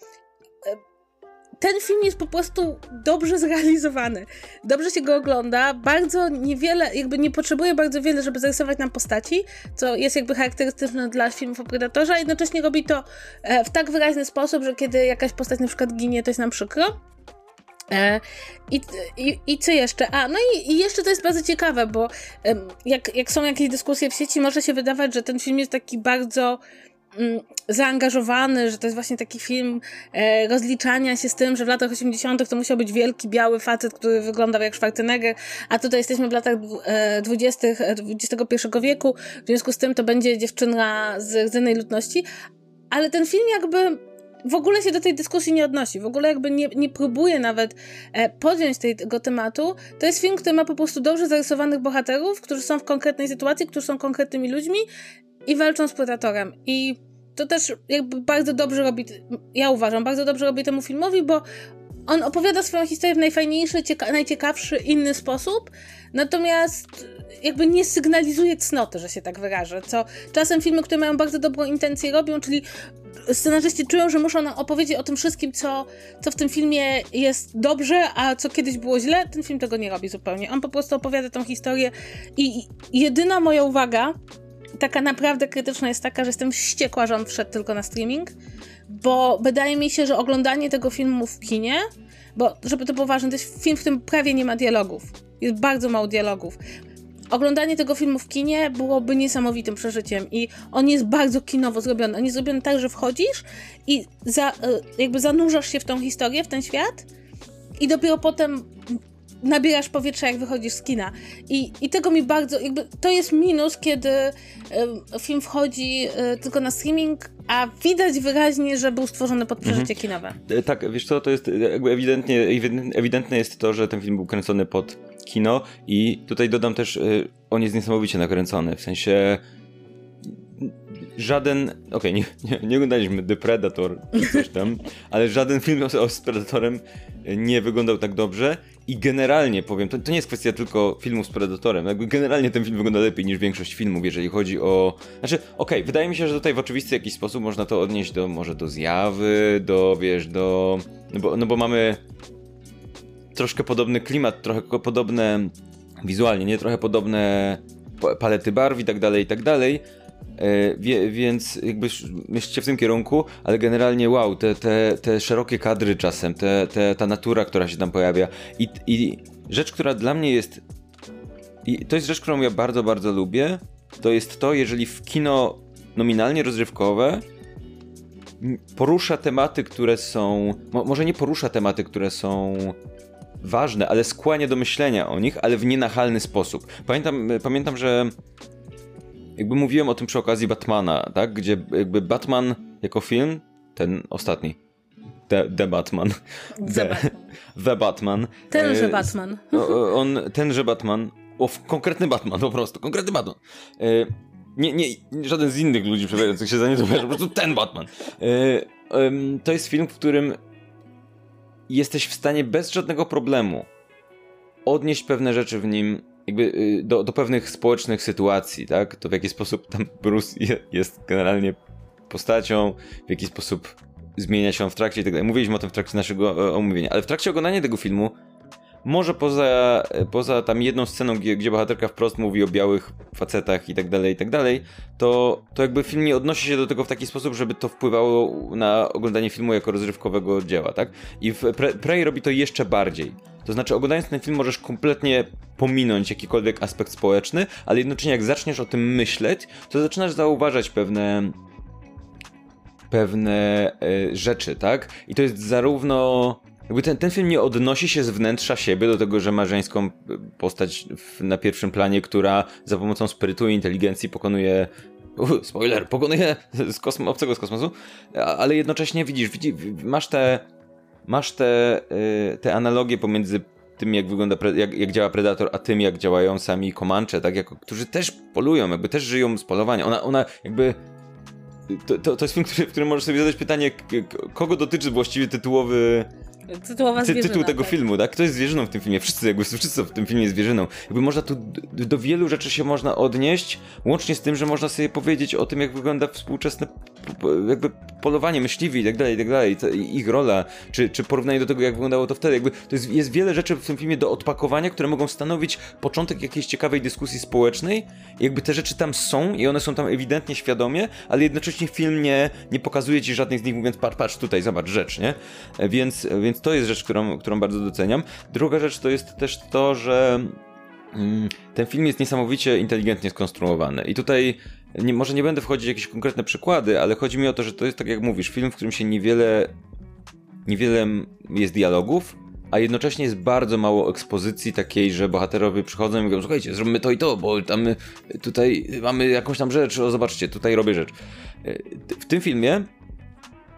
ten film jest po prostu dobrze zrealizowany. Dobrze się go ogląda, bardzo niewiele, jakby nie potrzebuje bardzo wiele, żeby zarysować nam postaci, co jest jakby charakterystyczne dla filmów o Predatorze, a jednocześnie robi to e, w tak wyraźny sposób, że kiedy jakaś postać na przykład ginie, to jest nam przykro. E, I, i, I co jeszcze? A, no i, i jeszcze to jest bardzo ciekawe, bo jak, jak są jakieś dyskusje w sieci, może się wydawać, że ten film jest taki bardzo zaangażowany, że to jest właśnie taki film e, rozliczania się z tym, że w latach 80. to musiał być wielki, biały facet, który wyglądał jak Schwarzenegger, a tutaj jesteśmy w latach e, 20. XXI e, wieku, w związku z tym to będzie dziewczyna z rdzennej ludności, ale ten film jakby w ogóle się do tej dyskusji nie odnosi, w ogóle jakby nie, nie próbuje nawet e, podjąć tego tematu. To jest film, który ma po prostu dobrze zarysowanych bohaterów, którzy są w konkretnej sytuacji, którzy są konkretnymi ludźmi i walczą z Predatorem. I to też jakby bardzo dobrze robi, ja uważam, bardzo dobrze robi temu filmowi, bo on opowiada swoją historię w najfajniejszy, najciekawszy, inny sposób, natomiast jakby nie sygnalizuje cnoty, że się tak wyrażę, co czasem filmy, które mają bardzo dobrą intencję robią, czyli scenarzyści czują, że muszą nam opowiedzieć o tym wszystkim, co, co w tym filmie jest dobrze, a co kiedyś było źle. Ten film tego nie robi zupełnie. On po prostu opowiada tą historię i jedyna moja uwaga, taka naprawdę krytyczna jest taka, że jestem wściekła, że on wszedł tylko na streaming, bo wydaje mi się, że oglądanie tego filmu w kinie, bo żeby to było ważne, to jest film, w którym prawie nie ma dialogów. Jest bardzo mało dialogów oglądanie tego filmu w kinie byłoby niesamowitym przeżyciem i on jest bardzo kinowo zrobiony. On jest zrobiony tak, że wchodzisz i za, e, jakby zanurzasz się w tą historię, w ten świat i dopiero potem nabierasz powietrza, jak wychodzisz z kina. I, i tego mi bardzo, jakby to jest minus, kiedy film wchodzi y, tylko na streaming, a widać wyraźnie, że był stworzony pod przeżycie mhm. kinowe. Tak, wiesz co, to jest jakby ewidentnie, ewidentne jest to, że ten film był kręcony pod kino i tutaj dodam też, on jest niesamowicie nakręcony, w sensie żaden, okej, okay, nie, nie, nie, oglądaliśmy The Predator czy coś tam, <laughs> ale żaden film o, z Predatorem nie wyglądał tak dobrze i generalnie powiem, to, to nie jest kwestia tylko filmu z Predatorem, jakby generalnie ten film wygląda lepiej niż większość filmów, jeżeli chodzi o... Znaczy, okej, okay, wydaje mi się, że tutaj w oczywisty jakiś sposób można to odnieść do, może do zjawy, do, wiesz, do... No bo, no bo mamy troszkę podobny klimat, trochę podobne wizualnie, nie? Trochę podobne palety barw i tak dalej, i tak dalej. E, wie, więc jakby myślcie w tym kierunku, ale generalnie wow, te, te, te szerokie kadry czasem, te, te, ta natura, która się tam pojawia i, i rzecz, która dla mnie jest i to jest rzecz, którą ja bardzo, bardzo lubię, to jest to, jeżeli w kino nominalnie rozrywkowe porusza tematy, które są. Mo, może nie porusza tematy, które są ważne, ale skłania do myślenia o nich, ale w nienachalny sposób. Pamiętam, pamiętam że jakby mówiłem o tym przy okazji Batmana, tak? Gdzie jakby Batman jako film, ten ostatni, The, the Batman. The, the Batman. <laughs> Tenże e, Batman. On, tenże Batman. O, konkretny Batman, po prostu, konkretny Batman. E, nie, nie, żaden z innych ludzi przebiegających się za to po prostu ten Batman. E, to jest film, w którym jesteś w stanie bez żadnego problemu odnieść pewne rzeczy w nim jakby y, do, do pewnych społecznych sytuacji, tak? To w jaki sposób tam <laughs> Bruce jest generalnie postacią, w jaki sposób zmienia się on w trakcie i tak dalej. Mówiliśmy o tym w trakcie naszego e, omówienia, ale w trakcie oglądania tego filmu może poza, poza tam jedną sceną, gdzie, gdzie bohaterka wprost mówi o białych facetach i tak dalej, i tak dalej, to, to jakby film nie odnosi się do tego w taki sposób, żeby to wpływało na oglądanie filmu jako rozrywkowego dzieła, tak? I w Pre Prey robi to jeszcze bardziej. To znaczy, oglądając ten film, możesz kompletnie pominąć jakikolwiek aspekt społeczny, ale jednocześnie, jak zaczniesz o tym myśleć, to zaczynasz zauważać pewne pewne y, rzeczy, tak? I to jest zarówno jakby ten, ten film nie odnosi się z wnętrza siebie do tego, że ma żeńską postać w, na pierwszym planie, która za pomocą sprytu i inteligencji pokonuje uh, spoiler, pokonuje z kosmo, obcego z kosmosu, ale jednocześnie widzisz, masz te masz te, yy, te analogie pomiędzy tym, jak wygląda, jak, jak działa Predator, a tym, jak działają sami Comanche, tak, którzy też polują, jakby też żyją z polowania. Ona, ona jakby to, to, to jest film, który, w którym możesz sobie zadać pytanie, kogo dotyczy właściwie tytułowy Tytułowa Ty, tytuł tego tak. filmu, tak? Kto jest zwierzyną w tym filmie? Wszyscy, jakby, wszyscy w tym filmie zwierzyną. Jakby można tu do, wielu rzeczy się można odnieść, łącznie z tym, że można sobie powiedzieć o tym, jak wygląda współczesne jakby polowanie myśliwi i tak dalej, i tak dalej, ich rola, czy, czy porównanie do tego, jak wyglądało to wtedy. Jakby to jest, jest wiele rzeczy w tym filmie do odpakowania, które mogą stanowić początek jakiejś ciekawej dyskusji społecznej. jakby te rzeczy tam są i one są tam ewidentnie świadomie, ale jednocześnie film nie, nie pokazuje ci żadnych z nich, mówiąc, patrz, patrz tutaj, zobacz rzecz, nie? Więc, więc to jest rzecz, którą, którą bardzo doceniam. Druga rzecz to jest też to, że mm, ten film jest niesamowicie inteligentnie skonstruowany. I tutaj nie, może nie będę wchodzić w jakieś konkretne przykłady, ale chodzi mi o to, że to jest tak jak mówisz, film, w którym się niewiele, niewiele jest dialogów, a jednocześnie jest bardzo mało ekspozycji takiej, że bohaterowie przychodzą i mówią, słuchajcie, zrobimy to i to, bo tam tutaj mamy jakąś tam rzecz, o zobaczcie, tutaj robię rzecz. W tym filmie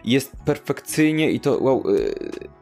jest perfekcyjnie i to wow,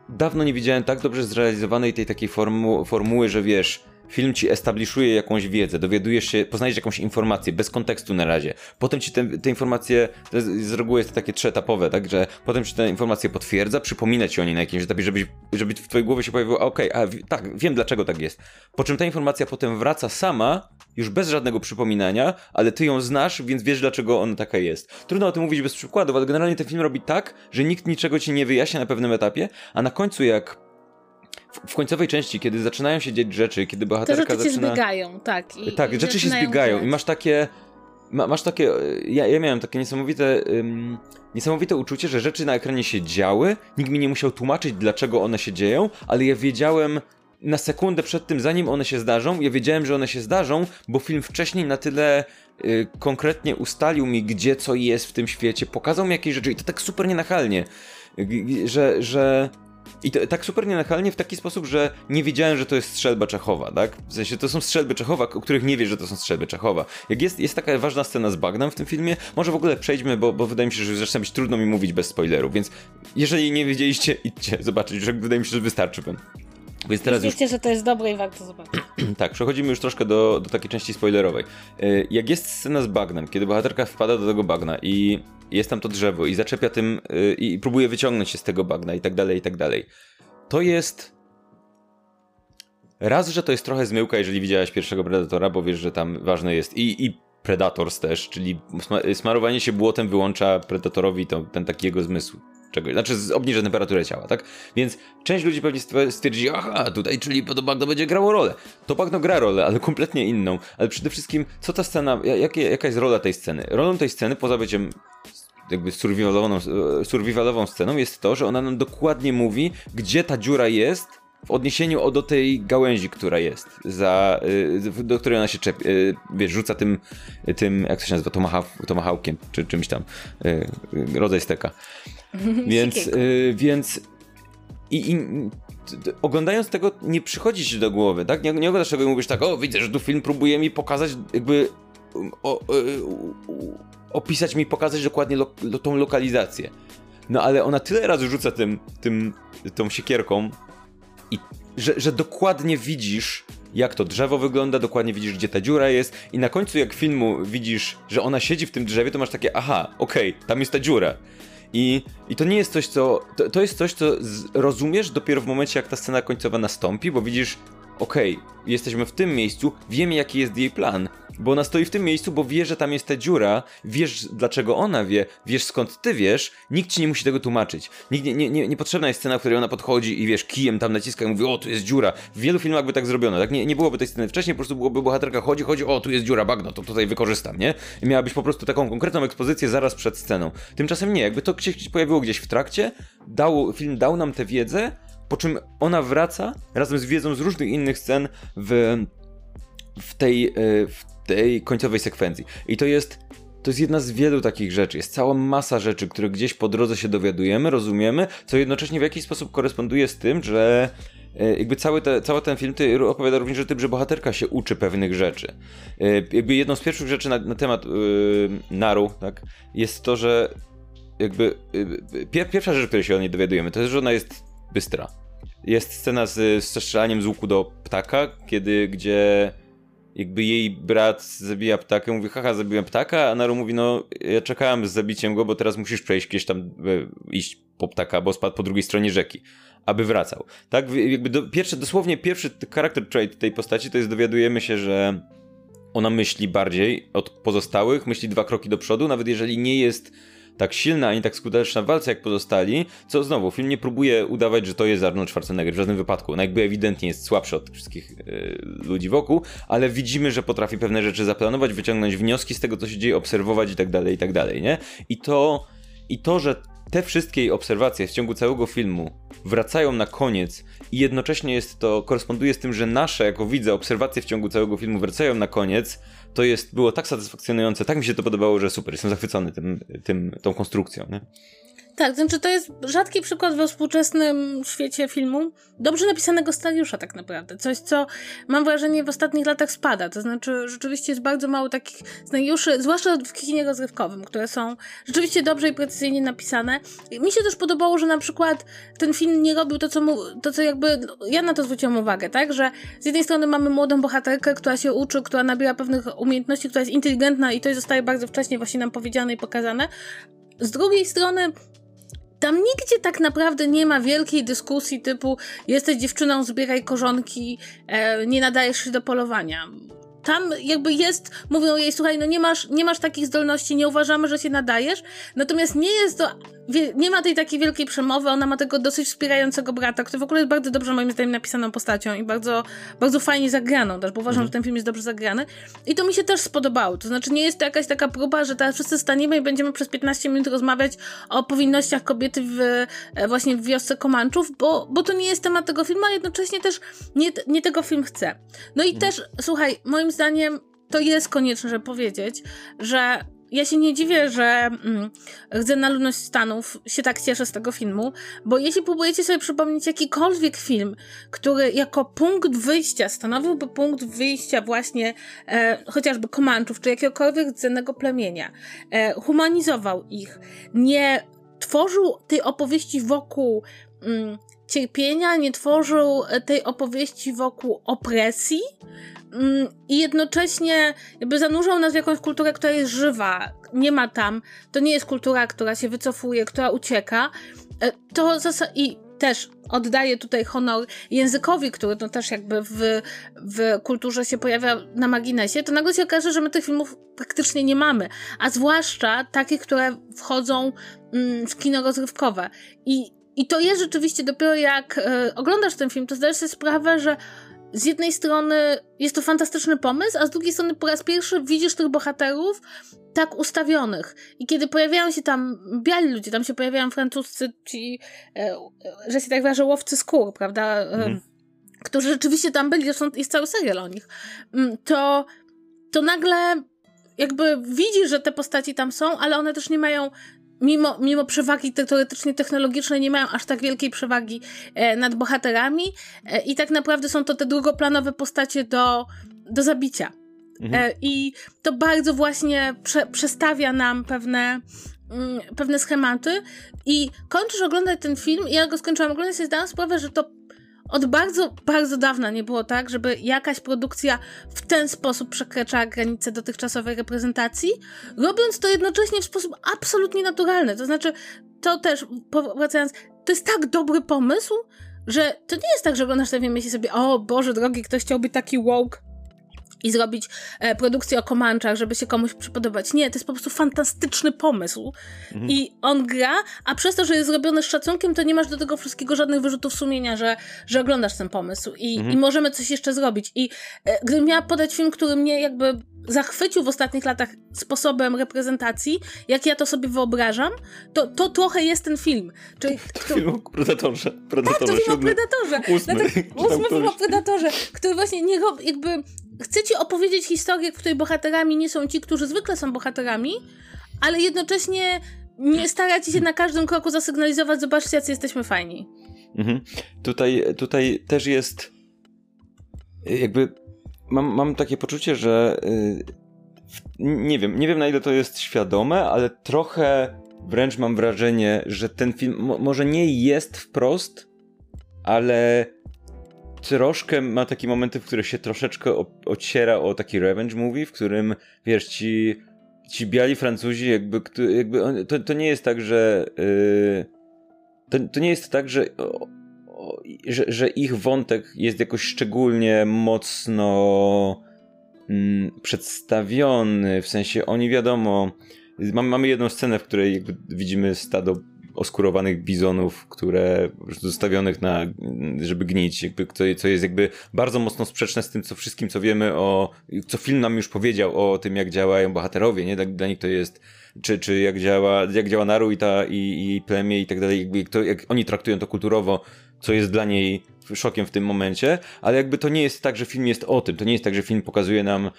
dawno nie widziałem tak dobrze zrealizowanej tej takiej formu, formuły, że wiesz, film ci establishuje jakąś wiedzę, dowiadujesz się, poznajesz jakąś informację, bez kontekstu na razie. Potem ci te, te informacje, to jest, z reguły jest to takie trzyetapowe, tak, że potem ci te informacje potwierdza, przypomina ci o niej na jakimś etapie, żeby, żeby w twojej głowie się pojawiło, okej, okay, a tak, wiem dlaczego tak jest. Po czym ta informacja potem wraca sama, już bez żadnego przypominania, ale ty ją znasz, więc wiesz dlaczego ona taka jest. Trudno o tym mówić bez przykładów, ale generalnie ten film robi tak, że nikt niczego ci nie wyjaśnia na pewnym etapie, a na końcu jak w, końcowej części, kiedy zaczynają się dziać rzeczy, kiedy bohaterka Te rzeczy zaczyna... się zbiegają, tak. I, tak, i rzeczy się zbiegają i masz takie... Ma, masz takie... Ja, ja miałem takie niesamowite... Um, niesamowite uczucie, że rzeczy na ekranie się działy, nikt mi nie musiał tłumaczyć, dlaczego one się dzieją, ale ja wiedziałem na sekundę przed tym, zanim one się zdarzą, ja wiedziałem, że one się zdarzą, bo film wcześniej na tyle y, konkretnie ustalił mi, gdzie co jest w tym świecie, pokazał mi jakieś rzeczy i to tak super nienachalnie, że, że i to, tak super nienachalnie w taki sposób, że nie wiedziałem, że to jest strzelba Czechowa, tak? W sensie to są strzelby Czechowa, o których nie wiesz, że to są strzelby Czechowa. Jak jest, jest taka ważna scena z Bagnem w tym filmie, może w ogóle przejdźmy, bo, bo wydaje mi się, że zaczyna być trudno mi mówić bez spoilerów, więc jeżeli nie wiedzieliście, idźcie zobaczyć, że wydaje mi się, że wystarczy. Więc teraz Wiecie, już... że to jest dobre i warto zobaczyć. <clears throat> tak, przechodzimy już troszkę do, do takiej części spoilerowej. Y, jak jest scena z bagnem, kiedy bohaterka wpada do tego bagna i jest tam to drzewo i zaczepia tym y, i próbuje wyciągnąć się z tego bagna i tak dalej, i tak dalej. To jest... Raz, że to jest trochę zmyłka, jeżeli widziałeś pierwszego Predatora, bo wiesz, że tam ważne jest i, i Predators też, czyli smarowanie się błotem wyłącza Predatorowi to, ten taki jego zmysł czegoś, znaczy obniża temperaturę ciała, tak? Więc część ludzi pewnie stwierdzi, aha, tutaj, czyli to bagno będzie grało rolę. To bagno gra rolę, ale kompletnie inną. Ale przede wszystkim, co ta scena, jakie, jaka jest rola tej sceny? Rolą tej sceny, poza byciem jakby survivalową, e, survivalową sceną jest to, że ona nam dokładnie mówi, gdzie ta dziura jest w odniesieniu do tej gałęzi, która jest, za, e, do której ona się czepie, wiesz, rzuca tym, tym jak to się nazywa, tomahawkiem, czy czymś tam, rodzaj steka. Więc, y, więc i, i oglądając tego nie przychodzi ci do głowy, tak? Nie, nie oglądasz tego i mówisz tak, o widzę, że tu film próbuje mi pokazać jakby o, o, opisać mi, pokazać dokładnie lo, lo, tą lokalizację. No ale ona tyle razy rzuca tym, tym, tą siekierką i że, że dokładnie widzisz jak to drzewo wygląda, dokładnie widzisz, gdzie ta dziura jest i na końcu jak filmu widzisz, że ona siedzi w tym drzewie, to masz takie, aha, okej, okay, tam jest ta dziura. I, I to nie jest coś, co. To, to jest coś, co rozumiesz dopiero w momencie, jak ta scena końcowa nastąpi, bo widzisz, okej, okay, jesteśmy w tym miejscu, wiemy jaki jest jej plan. Bo ona stoi w tym miejscu, bo wie, że tam jest ta dziura, wiesz dlaczego ona wie, wiesz skąd ty wiesz, nikt ci nie musi tego tłumaczyć. Nikt, nie, nie, nie, niepotrzebna jest scena, w której ona podchodzi i wiesz, kijem tam naciska i mówi, o tu jest dziura. W wielu filmach by tak zrobiono, tak? Nie, nie byłoby tej sceny wcześniej, po prostu byłoby bohaterka chodzi, chodzi, o tu jest dziura, bagno, to tutaj wykorzystam, nie? I miałabyś po prostu taką konkretną ekspozycję zaraz przed sceną. Tymczasem nie, jakby to się pojawiło gdzieś w trakcie, dał, film dał nam tę wiedzę, po czym ona wraca razem z wiedzą z różnych innych scen w, w, tej, e, w tej końcowej sekwencji. I to jest to jest jedna z wielu takich rzeczy. Jest cała masa rzeczy, które gdzieś po drodze się dowiadujemy, rozumiemy, co jednocześnie w jakiś sposób koresponduje z tym, że e, jakby cały, te, cały ten film ty opowiada również o tym, że bohaterka się uczy pewnych rzeczy. E, jakby jedną z pierwszych rzeczy na, na temat yy, Naru, tak, jest to, że jakby yy, pierwsza rzecz, której się o niej dowiadujemy, to jest, że ona jest bystra. Jest scena z, strzelaniem z łuku do ptaka, kiedy, gdzie jakby jej brat zabija ptaka, mówi, haha, zabiłem ptaka, a Naru mówi, no, ja czekałem z zabiciem go, bo teraz musisz przejść gdzieś tam, e, iść po ptaka, bo spadł po drugiej stronie rzeki, aby wracał. Tak, jakby do, pierwszy, dosłownie pierwszy character trait tej postaci to jest dowiadujemy się, że ona myśli bardziej od pozostałych, myśli dwa kroki do przodu, nawet jeżeli nie jest tak silna ani tak skuteczna w walce jak pozostali, co znowu, film nie próbuje udawać, że to jest Arnold Schwarzenegger w żadnym wypadku. No jakby ewidentnie jest słabszy od wszystkich yy, ludzi wokół, ale widzimy, że potrafi pewne rzeczy zaplanować, wyciągnąć wnioski z tego, co się dzieje, obserwować i tak dalej, i tak dalej, nie? I to, i to, że te wszystkie obserwacje w ciągu całego filmu wracają na koniec i jednocześnie jest to, koresponduje z tym, że nasze, jako widze, obserwacje w ciągu całego filmu wracają na koniec, to jest, było tak satysfakcjonujące, tak mi się to podobało, że super, jestem zachwycony tym, tym, tą konstrukcją. Nie? Tak, znaczy to jest rzadki przykład we współczesnym świecie filmu dobrze napisanego scenariusza tak naprawdę. Coś, co mam wrażenie w ostatnich latach spada. To znaczy rzeczywiście jest bardzo mało takich scenariuszy, zwłaszcza w kinie rozrywkowym, które są rzeczywiście dobrze i precyzyjnie napisane. Mi się też podobało, że na przykład ten film nie robił to, co mu, to co jakby, ja na to zwróciłam uwagę, tak, że z jednej strony mamy młodą bohaterkę, która się uczy, która nabiera pewnych umiejętności, która jest inteligentna i to zostaje bardzo wcześnie właśnie nam powiedziane i pokazane. Z drugiej strony tam nigdzie tak naprawdę nie ma wielkiej dyskusji typu jesteś dziewczyną, zbieraj korzonki, e, nie nadajesz się do polowania. Tam jakby jest, mówią jej, słuchaj, no nie masz, nie masz takich zdolności, nie uważamy, że się nadajesz, natomiast nie jest to nie ma tej takiej wielkiej przemowy, ona ma tego dosyć wspierającego brata, który w ogóle jest bardzo dobrze moim zdaniem napisaną postacią i bardzo, bardzo fajnie zagraną też, bo uważam, mhm. że ten film jest dobrze zagrany i to mi się też spodobało, to znaczy nie jest to jakaś taka próba, że teraz wszyscy staniemy i będziemy przez 15 minut rozmawiać o powinnościach kobiety w, e, właśnie w wiosce Komanczów, bo, bo to nie jest temat tego filmu, a jednocześnie też nie, nie tego film chce. No i mhm. też, słuchaj, moim zdaniem to jest konieczne, żeby powiedzieć, że ja się nie dziwię, że mm, na ludność Stanów się tak cieszę z tego filmu, bo jeśli próbujecie sobie przypomnieć jakikolwiek film, który jako punkt wyjścia stanowiłby punkt wyjścia właśnie e, chociażby Komanczów, czy jakiegokolwiek rdzennego plemienia, e, humanizował ich, nie tworzył tej opowieści wokół mm, cierpienia, nie tworzył tej opowieści wokół opresji, Mm, i jednocześnie jakby zanurzał nas w jakąś kulturę, która jest żywa, nie ma tam, to nie jest kultura, która się wycofuje, która ucieka, e, to i też oddaję tutaj honor językowi, który no też jakby w, w kulturze się pojawia na marginesie, to nagle się okaże, że my tych filmów praktycznie nie mamy, a zwłaszcza takich, które wchodzą mm, w kino rozrywkowe. I, I to jest rzeczywiście dopiero jak y, oglądasz ten film, to zdajesz sobie sprawę, że z jednej strony jest to fantastyczny pomysł, a z drugiej strony po raz pierwszy widzisz tych bohaterów tak ustawionych. I kiedy pojawiają się tam biali ludzie, tam się pojawiają francuscy, ci, e, że się tak wyrażę, łowcy skór, prawda? Mm. Którzy rzeczywiście tam byli, zresztą jest cały serial o nich. Mm, to, to nagle jakby widzisz, że te postaci tam są, ale one też nie mają mimo, mimo przewagi te, teoretycznie technologicznej nie mają aż tak wielkiej przewagi e, nad bohaterami e, i tak naprawdę są to te drugoplanowe postacie do, do zabicia. Mhm. E, I to bardzo właśnie prze, przestawia nam pewne, mm, pewne schematy i kończysz oglądać ten film i ja go skończyłam oglądać i zdałam sprawę, że to od bardzo, bardzo dawna nie było tak, żeby jakaś produkcja w ten sposób przekraczała granice dotychczasowej reprezentacji, robiąc to jednocześnie w sposób absolutnie naturalny. To znaczy, to też, wracając, to jest tak dobry pomysł, że to nie jest tak, że oglądasz ten film i sobie, o Boże drogi, ktoś chciał być taki woke, i zrobić e, produkcję o Komanczach, żeby się komuś przypodobać. Nie, to jest po prostu fantastyczny pomysł mhm. i on gra, a przez to, że jest zrobiony z szacunkiem, to nie masz do tego wszystkiego żadnych wyrzutów sumienia, że, że oglądasz ten pomysł i, mhm. i możemy coś jeszcze zrobić. I e, gdybym miała podać film, który mnie jakby zachwycił w ostatnich latach sposobem reprezentacji, jak ja to sobie wyobrażam, to, to trochę jest ten film. Czyli, kto... Film o Predatorze. Predatorze tak, to film o Predatorze. Ósmy, Dlatego, ósmy film o Predatorze, który właśnie nie jakby chce ci opowiedzieć historię, w której bohaterami nie są ci, którzy zwykle są bohaterami, ale jednocześnie nie stara ci się na każdym kroku zasygnalizować, zobaczcie, jacy jesteśmy fajni. Mhm. Tutaj, tutaj też jest jakby mam, mam takie poczucie, że yy, nie wiem, nie wiem na ile to jest świadome, ale trochę wręcz mam wrażenie, że ten film może nie jest wprost, ale troszkę ma takie momenty, w których się troszeczkę ociera o taki revenge movie, w którym, wiesz, ci, ci biali Francuzi jakby, jakby to, to nie jest tak, że yy, to, to nie jest tak, że, o, o, że, że ich wątek jest jakoś szczególnie mocno mm, przedstawiony, w sensie oni wiadomo, mamy, mamy jedną scenę, w której widzimy stado oskurowanych bizonów, które zostawionych na, żeby gnić, jakby, co jest jakby bardzo mocno sprzeczne z tym, co wszystkim, co wiemy o, co film nam już powiedział o tym, jak działają bohaterowie, nie? Dla, dla nich to jest, czy, czy jak działa, jak działa Naru i ta, i, i plemię i tak dalej, jakby, jak, to, jak oni traktują to kulturowo, co jest dla niej szokiem w tym momencie, ale jakby to nie jest tak, że film jest o tym, to nie jest tak, że film pokazuje nam,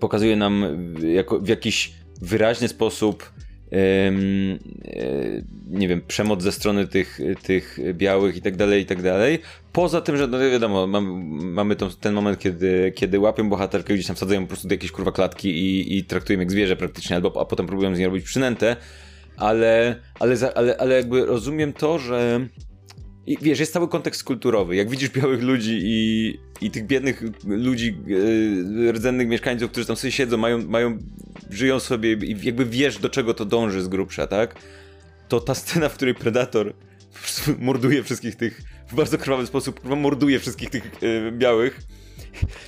pokazuje nam jako, w jakiś wyraźny sposób nie wiem, przemoc ze strony tych, tych białych i tak dalej, i tak dalej. Poza tym, że no wiadomo, mam, mamy tą, ten moment, kiedy, kiedy łapią bohaterkę, gdzieś tam wsadzają po prostu do jakiejś kurwa klatki i, i traktują jak zwierzę praktycznie, albo, a potem próbują z niej robić przynętę, ale, ale, ale, ale jakby rozumiem to, że i wiesz, jest cały kontekst kulturowy. Jak widzisz białych ludzi i, i tych biednych ludzi, yy, rdzennych mieszkańców, którzy tam sobie siedzą, mają, mają, żyją sobie i jakby wiesz, do czego to dąży z grubsza, tak? To ta scena, w której Predator morduje wszystkich tych, w bardzo krwawy sposób, morduje wszystkich tych yy, białych,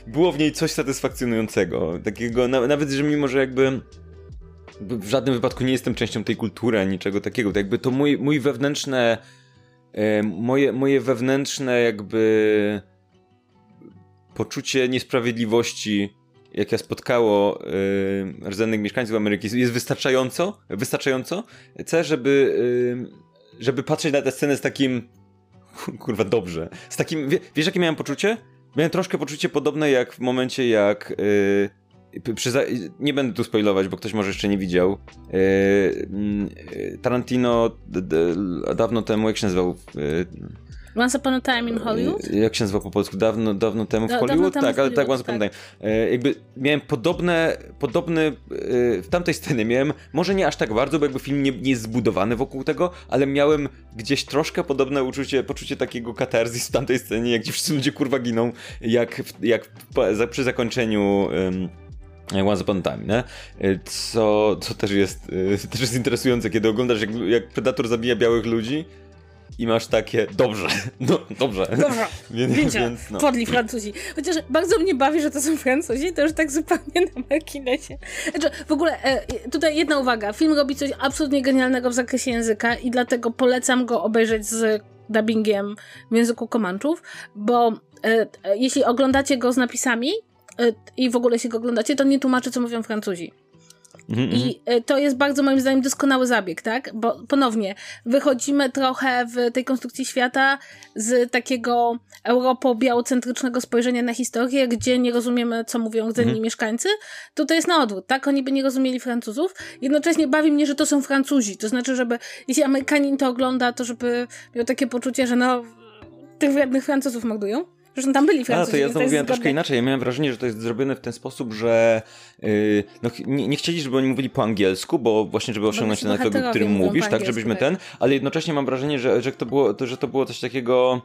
było w niej coś satysfakcjonującego. Takiego, na, nawet, że mimo, że jakby w żadnym wypadku nie jestem częścią tej kultury, niczego takiego, to jakby to mój, mój wewnętrzne moje, moje wewnętrzne jakby poczucie niesprawiedliwości, jakie spotkało yy, rdzennych mieszkańców Ameryki, jest wystarczająco, wystarczająco, chcę, żeby, yy, żeby patrzeć na tę scenę z takim kurwa dobrze. Z takim, wie, wiesz jakie miałem poczucie? Miałem troszkę poczucie podobne jak w momencie jak nie będę tu spoilować, bo ktoś może jeszcze nie widział. E, mm, e, Tarantino dawno temu, jak się nazywał? E, once Upon a Time in Hollywood? Jak się nazywa po polsku? Dawno, dawno temu w Hollywood? Tak, ale tak, Once Upon a tak. Time. Jakby miałem podobne, podobny, w tamtej scenie miałem, może nie aż tak bardzo, bo jakby film nie, nie jest zbudowany wokół tego, ale miałem gdzieś troszkę podobne uczucie, poczucie takiego katarzis w tamtej scenie, jak ci wszyscy ludzie kurwa giną, jak, jak przy zakończeniu um, Once Upon Time, nie? Co, co też, jest, <laughs> też jest interesujące, kiedy oglądasz, jak, jak Predator zabija białych ludzi i masz takie, dobrze, <laughs> no, dobrze. Dobrze, <laughs> więc, więc no. podli Francuzi. Chociaż bardzo mnie bawi, że to są Francuzi, to już tak zupełnie na marginesie. Znaczy, w ogóle, e, tutaj jedna uwaga, film robi coś absolutnie genialnego w zakresie języka i dlatego polecam go obejrzeć z dubbingiem w języku komanczów, bo e, jeśli oglądacie go z napisami, E, i w ogóle się go oglądacie, to nie tłumaczy, co mówią Francuzi. -hmm. I e, to jest bardzo moim zdaniem doskonały zabieg, tak? Bo ponownie wychodzimy trochę w tej konstrukcji świata z takiego europo-białocentrycznego spojrzenia na historię, gdzie nie rozumiemy, co mówią rdzenni mm mieszkańcy. Tutaj jest na odwrót, tak? Oni by nie rozumieli Francuzów. Jednocześnie bawi mnie, że to są Francuzi. To znaczy, żeby jeśli Amerykanin to ogląda, to żeby miał takie poczucie, że no tych wrednych Francuzów mordują. Zresztą tam byli Francuzi. A, to ja zamówiłem troszkę inaczej. Ja miałem wrażenie, że to jest zrobione w ten sposób, że yy, no, nie, nie, chcieli, żeby oni mówili po angielsku, bo właśnie, żeby osiągnąć ten efekt, o którym mówisz, tak, żebyśmy tak. ten, ale jednocześnie mam wrażenie, że, że, to było, to, że to było coś takiego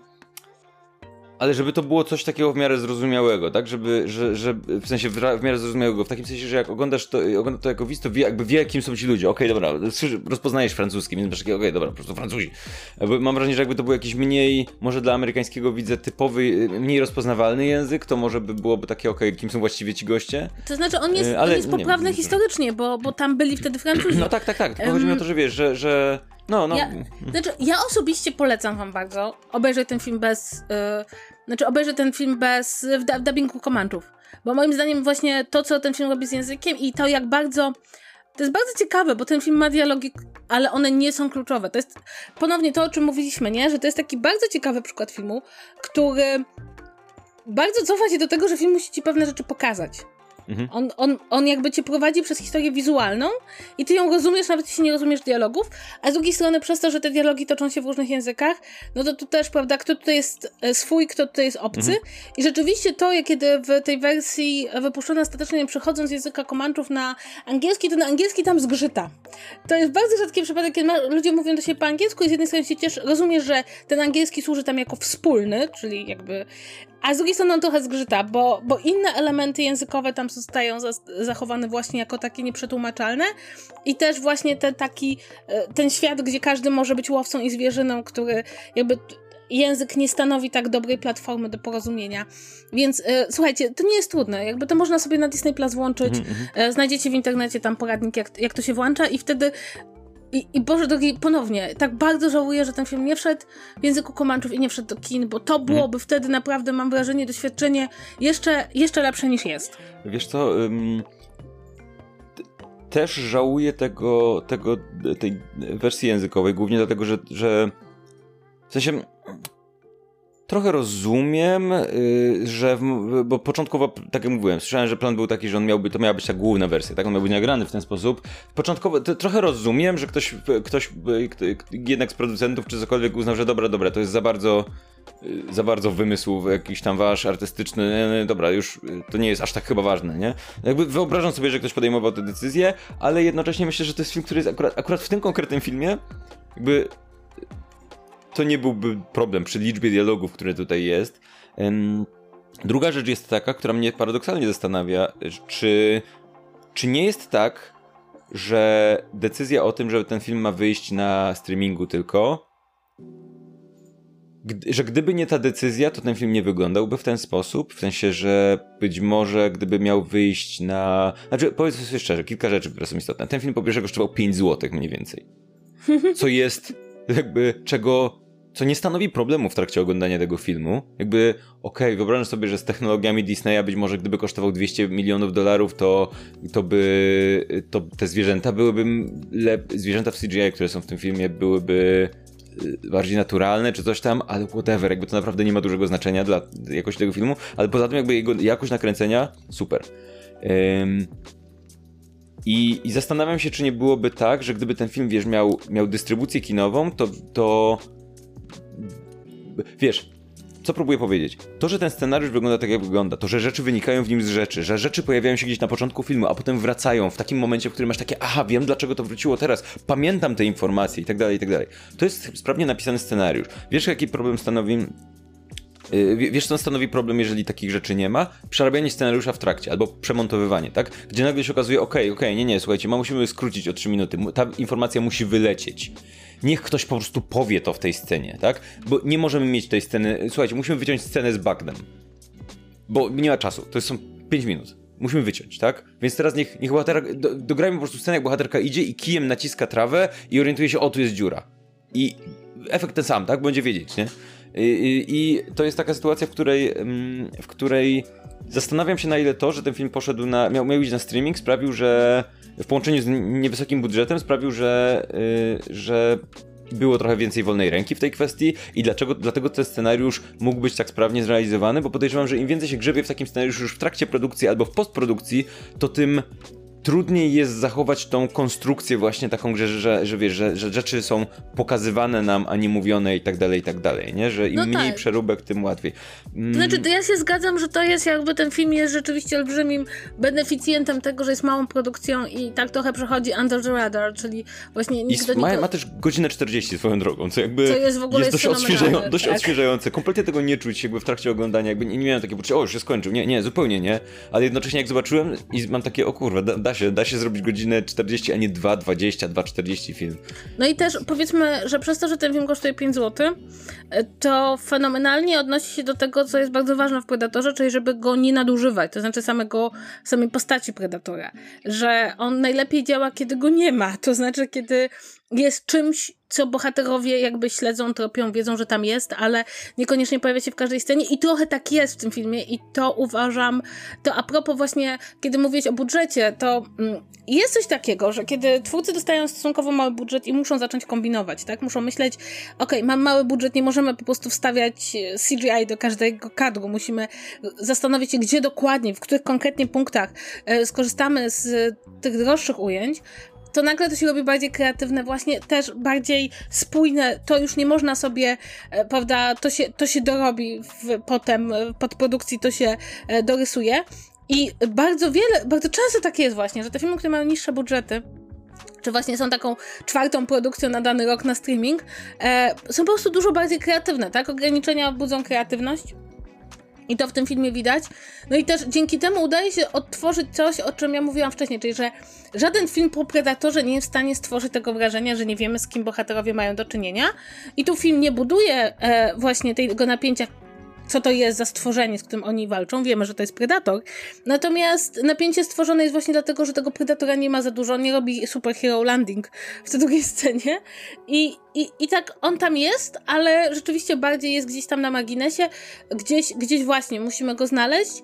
ale żeby to było coś takiego w miarę zrozumiałego, tak? Żeby, że, że w sensie w, miarę zrozumiałego, w takim sensie, że jak oglądasz to, ogląda to jako widz, to wie, jakby wie, kim są ci ludzie. Okej, okay, dobra, rozpoznajesz francuski, więc masz takie, okej, okay, dobra, po prostu Francuzi. Mam wrażenie, że jakby to był jakiś mniej, może dla amerykańskiego widza typowy, mniej rozpoznawalny język, to może by byłoby takie, okej, okay, kim są właściwie ci goście. To znaczy, on jest, ale, on jest poprawny nie, historycznie, bo, bo tam byli wtedy Francuzi. No tak, tak, tak. Tylko um, chodzi mi o to, że wiesz, że, że no, no. Ja, znaczy, ja osobiście polecam wam bardzo obejrzeć ten film bez. Yy, znaczy, obejrzeć ten film bez. w, w dubbingu komandów. Bo moim zdaniem, właśnie to, co ten film robi z językiem i to, jak bardzo. To jest bardzo ciekawe, bo ten film ma dialogi, ale one nie są kluczowe. To jest ponownie to, o czym mówiliśmy, nie? Że to jest taki bardzo ciekawy przykład filmu, który bardzo cofa się do tego, że film musi ci pewne rzeczy pokazać. Mhm. On, on, on jakby cię prowadzi przez historię wizualną i ty ją rozumiesz, nawet jeśli nie rozumiesz dialogów, a z drugiej strony przez to, że te dialogi toczą się w różnych językach, no to tu też, prawda, kto tutaj jest e, swój, kto tutaj jest obcy. Mhm. I rzeczywiście to, kiedy w tej wersji wypuszczono ostatecznie przechodząc z języka komanczów na angielski, to na angielski tam zgrzyta. To jest bardzo rzadki przypadek, kiedy ludzie mówią do siebie po angielsku i z jednej strony się cieszy, rozumiesz, że ten angielski służy tam jako wspólny, czyli jakby a z drugiej strony on trochę zgrzyta, bo, bo inne elementy językowe tam zostają za, zachowane właśnie jako takie nieprzetłumaczalne i też właśnie ten taki, e, ten świat, gdzie każdy może być łowcą i zwierzyną, który jakby język nie stanowi tak dobrej platformy do porozumienia. Więc e, słuchajcie, to nie jest trudne. Jakby to można sobie na Disney Plus włączyć. Mm -hmm. znajdziecie w internecie tam poradnik, jak, jak to się włącza i wtedy i, I Boże drogi, ponownie, tak bardzo żałuję, że ten film nie wszedł w języku komanczów i nie wszedł do kin, bo to byłoby hmm. wtedy naprawdę, mam wrażenie, doświadczenie jeszcze, jeszcze lepsze niż jest. Wiesz co, też żałuję tego, tego, tej wersji językowej, głównie dlatego, że, że w sensie trochę rozumiem, yy, że, bo początkowo, tak jak mówiłem, słyszałem, że plan był taki, że on miałby, to miała być ta główna wersja, tak? On miał być nagrany w ten sposób. Początkowo, trochę rozumiem, że ktoś, ktoś, jednak z producentów czy cokolwiek uznał, że dobra, dobra, to jest za bardzo, yy, za bardzo wymysł jakiś tam wasz artystyczny, dobra, już to nie jest aż tak chyba ważne, nie? Jakby wyobrażam sobie, że ktoś podejmował tę decyzję, ale jednocześnie myślę, że to jest film, który jest akurat, akurat w tym konkretnym filmie, jakby to nie byłby problem przy liczbie dialogów, które tutaj jest. Druga rzecz jest taka, która mnie paradoksalnie zastanawia, czy, czy nie jest tak, że decyzja o tym, że ten film ma wyjść na streamingu tylko, że gdyby nie ta decyzja, to ten film nie wyglądałby w ten sposób, w sensie, że być może gdyby miał wyjść na... Znaczy, powiedz sobie szczerze, kilka rzeczy, które są istotne. Ten film po pierwsze kosztował 5 zł mniej więcej. Co jest jakby czego co nie stanowi problemu w trakcie oglądania tego filmu. Jakby, okej, okay, wyobrażam sobie, że z technologiami Disneya być może gdyby kosztował 200 milionów dolarów, to, to by to te zwierzęta byłyby lep... zwierzęta w CGI, które są w tym filmie, byłyby y, bardziej naturalne, czy coś tam, ale whatever, jakby to naprawdę nie ma dużego znaczenia dla jakości tego filmu, ale poza tym jakby jego jakość nakręcenia, super. Ym... I, I zastanawiam się, czy nie byłoby tak, że gdyby ten film, wiesz, miał, miał dystrybucję kinową, to, to wiesz, co próbuję powiedzieć? To, że ten scenariusz wygląda tak, jak wygląda, to, że rzeczy wynikają w nim z rzeczy, że rzeczy pojawiają się gdzieś na początku filmu, a potem wracają w takim momencie, w którym masz takie, aha, wiem dlaczego to wróciło teraz, pamiętam te informacje i tak dalej, i tak dalej. To jest sprawnie napisany scenariusz. Wiesz, jaki problem stanowi y, Wiesz, co stanowi problem, jeżeli takich rzeczy nie ma? Przerabianie scenariusza w trakcie albo przemontowywanie, tak? Gdzie nagle się okazuje, okej, okay, okej, okay, nie, nie, słuchajcie, ma, musimy skrócić o 3 minuty, ta informacja musi wylecieć niech ktoś po prostu powie to w tej scenie, tak? Bo nie możemy mieć tej sceny. Słuchajcie, musimy wyciąć scenę z bagnem. Bo nie ma czasu. To są 5 minut. Musimy wyciąć, tak? Więc teraz niech, niech bohaterka. Do, dograjmy po prostu scenę, jak bohaterka idzie i kijem naciska trawę i orientuje się, o tu jest dziura. I efekt ten sam, tak? Będzie wiedzieć, nie? I, i, i to jest taka sytuacja, w której, mm, w której zastanawiam się na ile to, że ten film poszedł na. miał, miał iść na streaming, sprawił, że w połączeniu z niewysokim budżetem sprawił, że, yy, że było trochę więcej wolnej ręki w tej kwestii i dlaczego, dlatego ten scenariusz mógł być tak sprawnie zrealizowany, bo podejrzewam, że im więcej się grzebie w takim scenariuszu już w trakcie produkcji albo w postprodukcji, to tym trudniej jest zachować tą konstrukcję właśnie taką, że, że, że wiesz, że, że rzeczy są pokazywane nam, a nie mówione i tak dalej, i tak dalej, nie? Że im no mniej tak. przeróbek, tym łatwiej. Mm. Znaczy, to ja się zgadzam, że to jest jakby ten film jest rzeczywiście olbrzymim beneficjentem tego, że jest małą produkcją i tak trochę przechodzi under the radar, czyli właśnie nikt I ma, ma też godzinę 40 swoją drogą, co jakby co jest, w ogóle jest dość, odświeżają, dość tak. odświeżające. Kompletnie tego nie czuć jakby w trakcie oglądania, jakby nie, nie miałem takiego poczucia, o już się skończył, nie, nie, zupełnie nie, ale jednocześnie jak zobaczyłem i mam takie, o kurwa, da, da się, da się zrobić godzinę 40, a nie 2,20, 2,40 film. No i też powiedzmy, że przez to, że ten film kosztuje 5 zł, to fenomenalnie odnosi się do tego, co jest bardzo ważne w Predatorze, czyli żeby go nie nadużywać, to znaczy samego, samej postaci Predatora. Że on najlepiej działa, kiedy go nie ma, to znaczy kiedy jest czymś, co bohaterowie jakby śledzą, tropią, wiedzą, że tam jest, ale niekoniecznie pojawia się w każdej scenie i trochę tak jest w tym filmie i to uważam, to a propos właśnie, kiedy mówiłeś o budżecie, to mm, jest coś takiego, że kiedy twórcy dostają stosunkowo mały budżet i muszą zacząć kombinować, tak? Muszą myśleć, ok, mam mały budżet, nie możemy po prostu wstawiać e, CGI do każdego kadru, musimy zastanowić się, gdzie dokładnie, w których konkretnie punktach e, skorzystamy z tych droższych ujęć, to nagle to się robi bardziej kreatywne, właśnie też bardziej spójne. To już nie można sobie, e, prawda, to się, to się dorobi w, potem w podprodukcji, to się e, dorysuje. I bardzo wiele, bardzo często tak jest właśnie, że te filmy, które mają niższe budżety, czy właśnie są taką czwartą produkcją na dany rok na streaming, e, są po prostu dużo bardziej kreatywne, tak? Ograniczenia budzą kreatywność. I to w tym filmie widać. No i też dzięki temu udaje się odtworzyć coś, o czym ja mówiłam wcześniej, czyli że żaden film po Predatorze nie jest w stanie stworzyć tego wrażenia, że nie wiemy, z kim bohaterowie mają do czynienia. I tu film nie buduje e, właśnie tego napięcia, co to jest za stworzenie, z którym oni walczą. Wiemy, że to jest predator. Natomiast napięcie stworzone jest właśnie dlatego, że tego predatora nie ma za dużo. nie robi superhero landing w tej drugiej scenie. I, i, I tak on tam jest, ale rzeczywiście bardziej jest gdzieś tam na marginesie. Gdzieś, gdzieś właśnie musimy go znaleźć.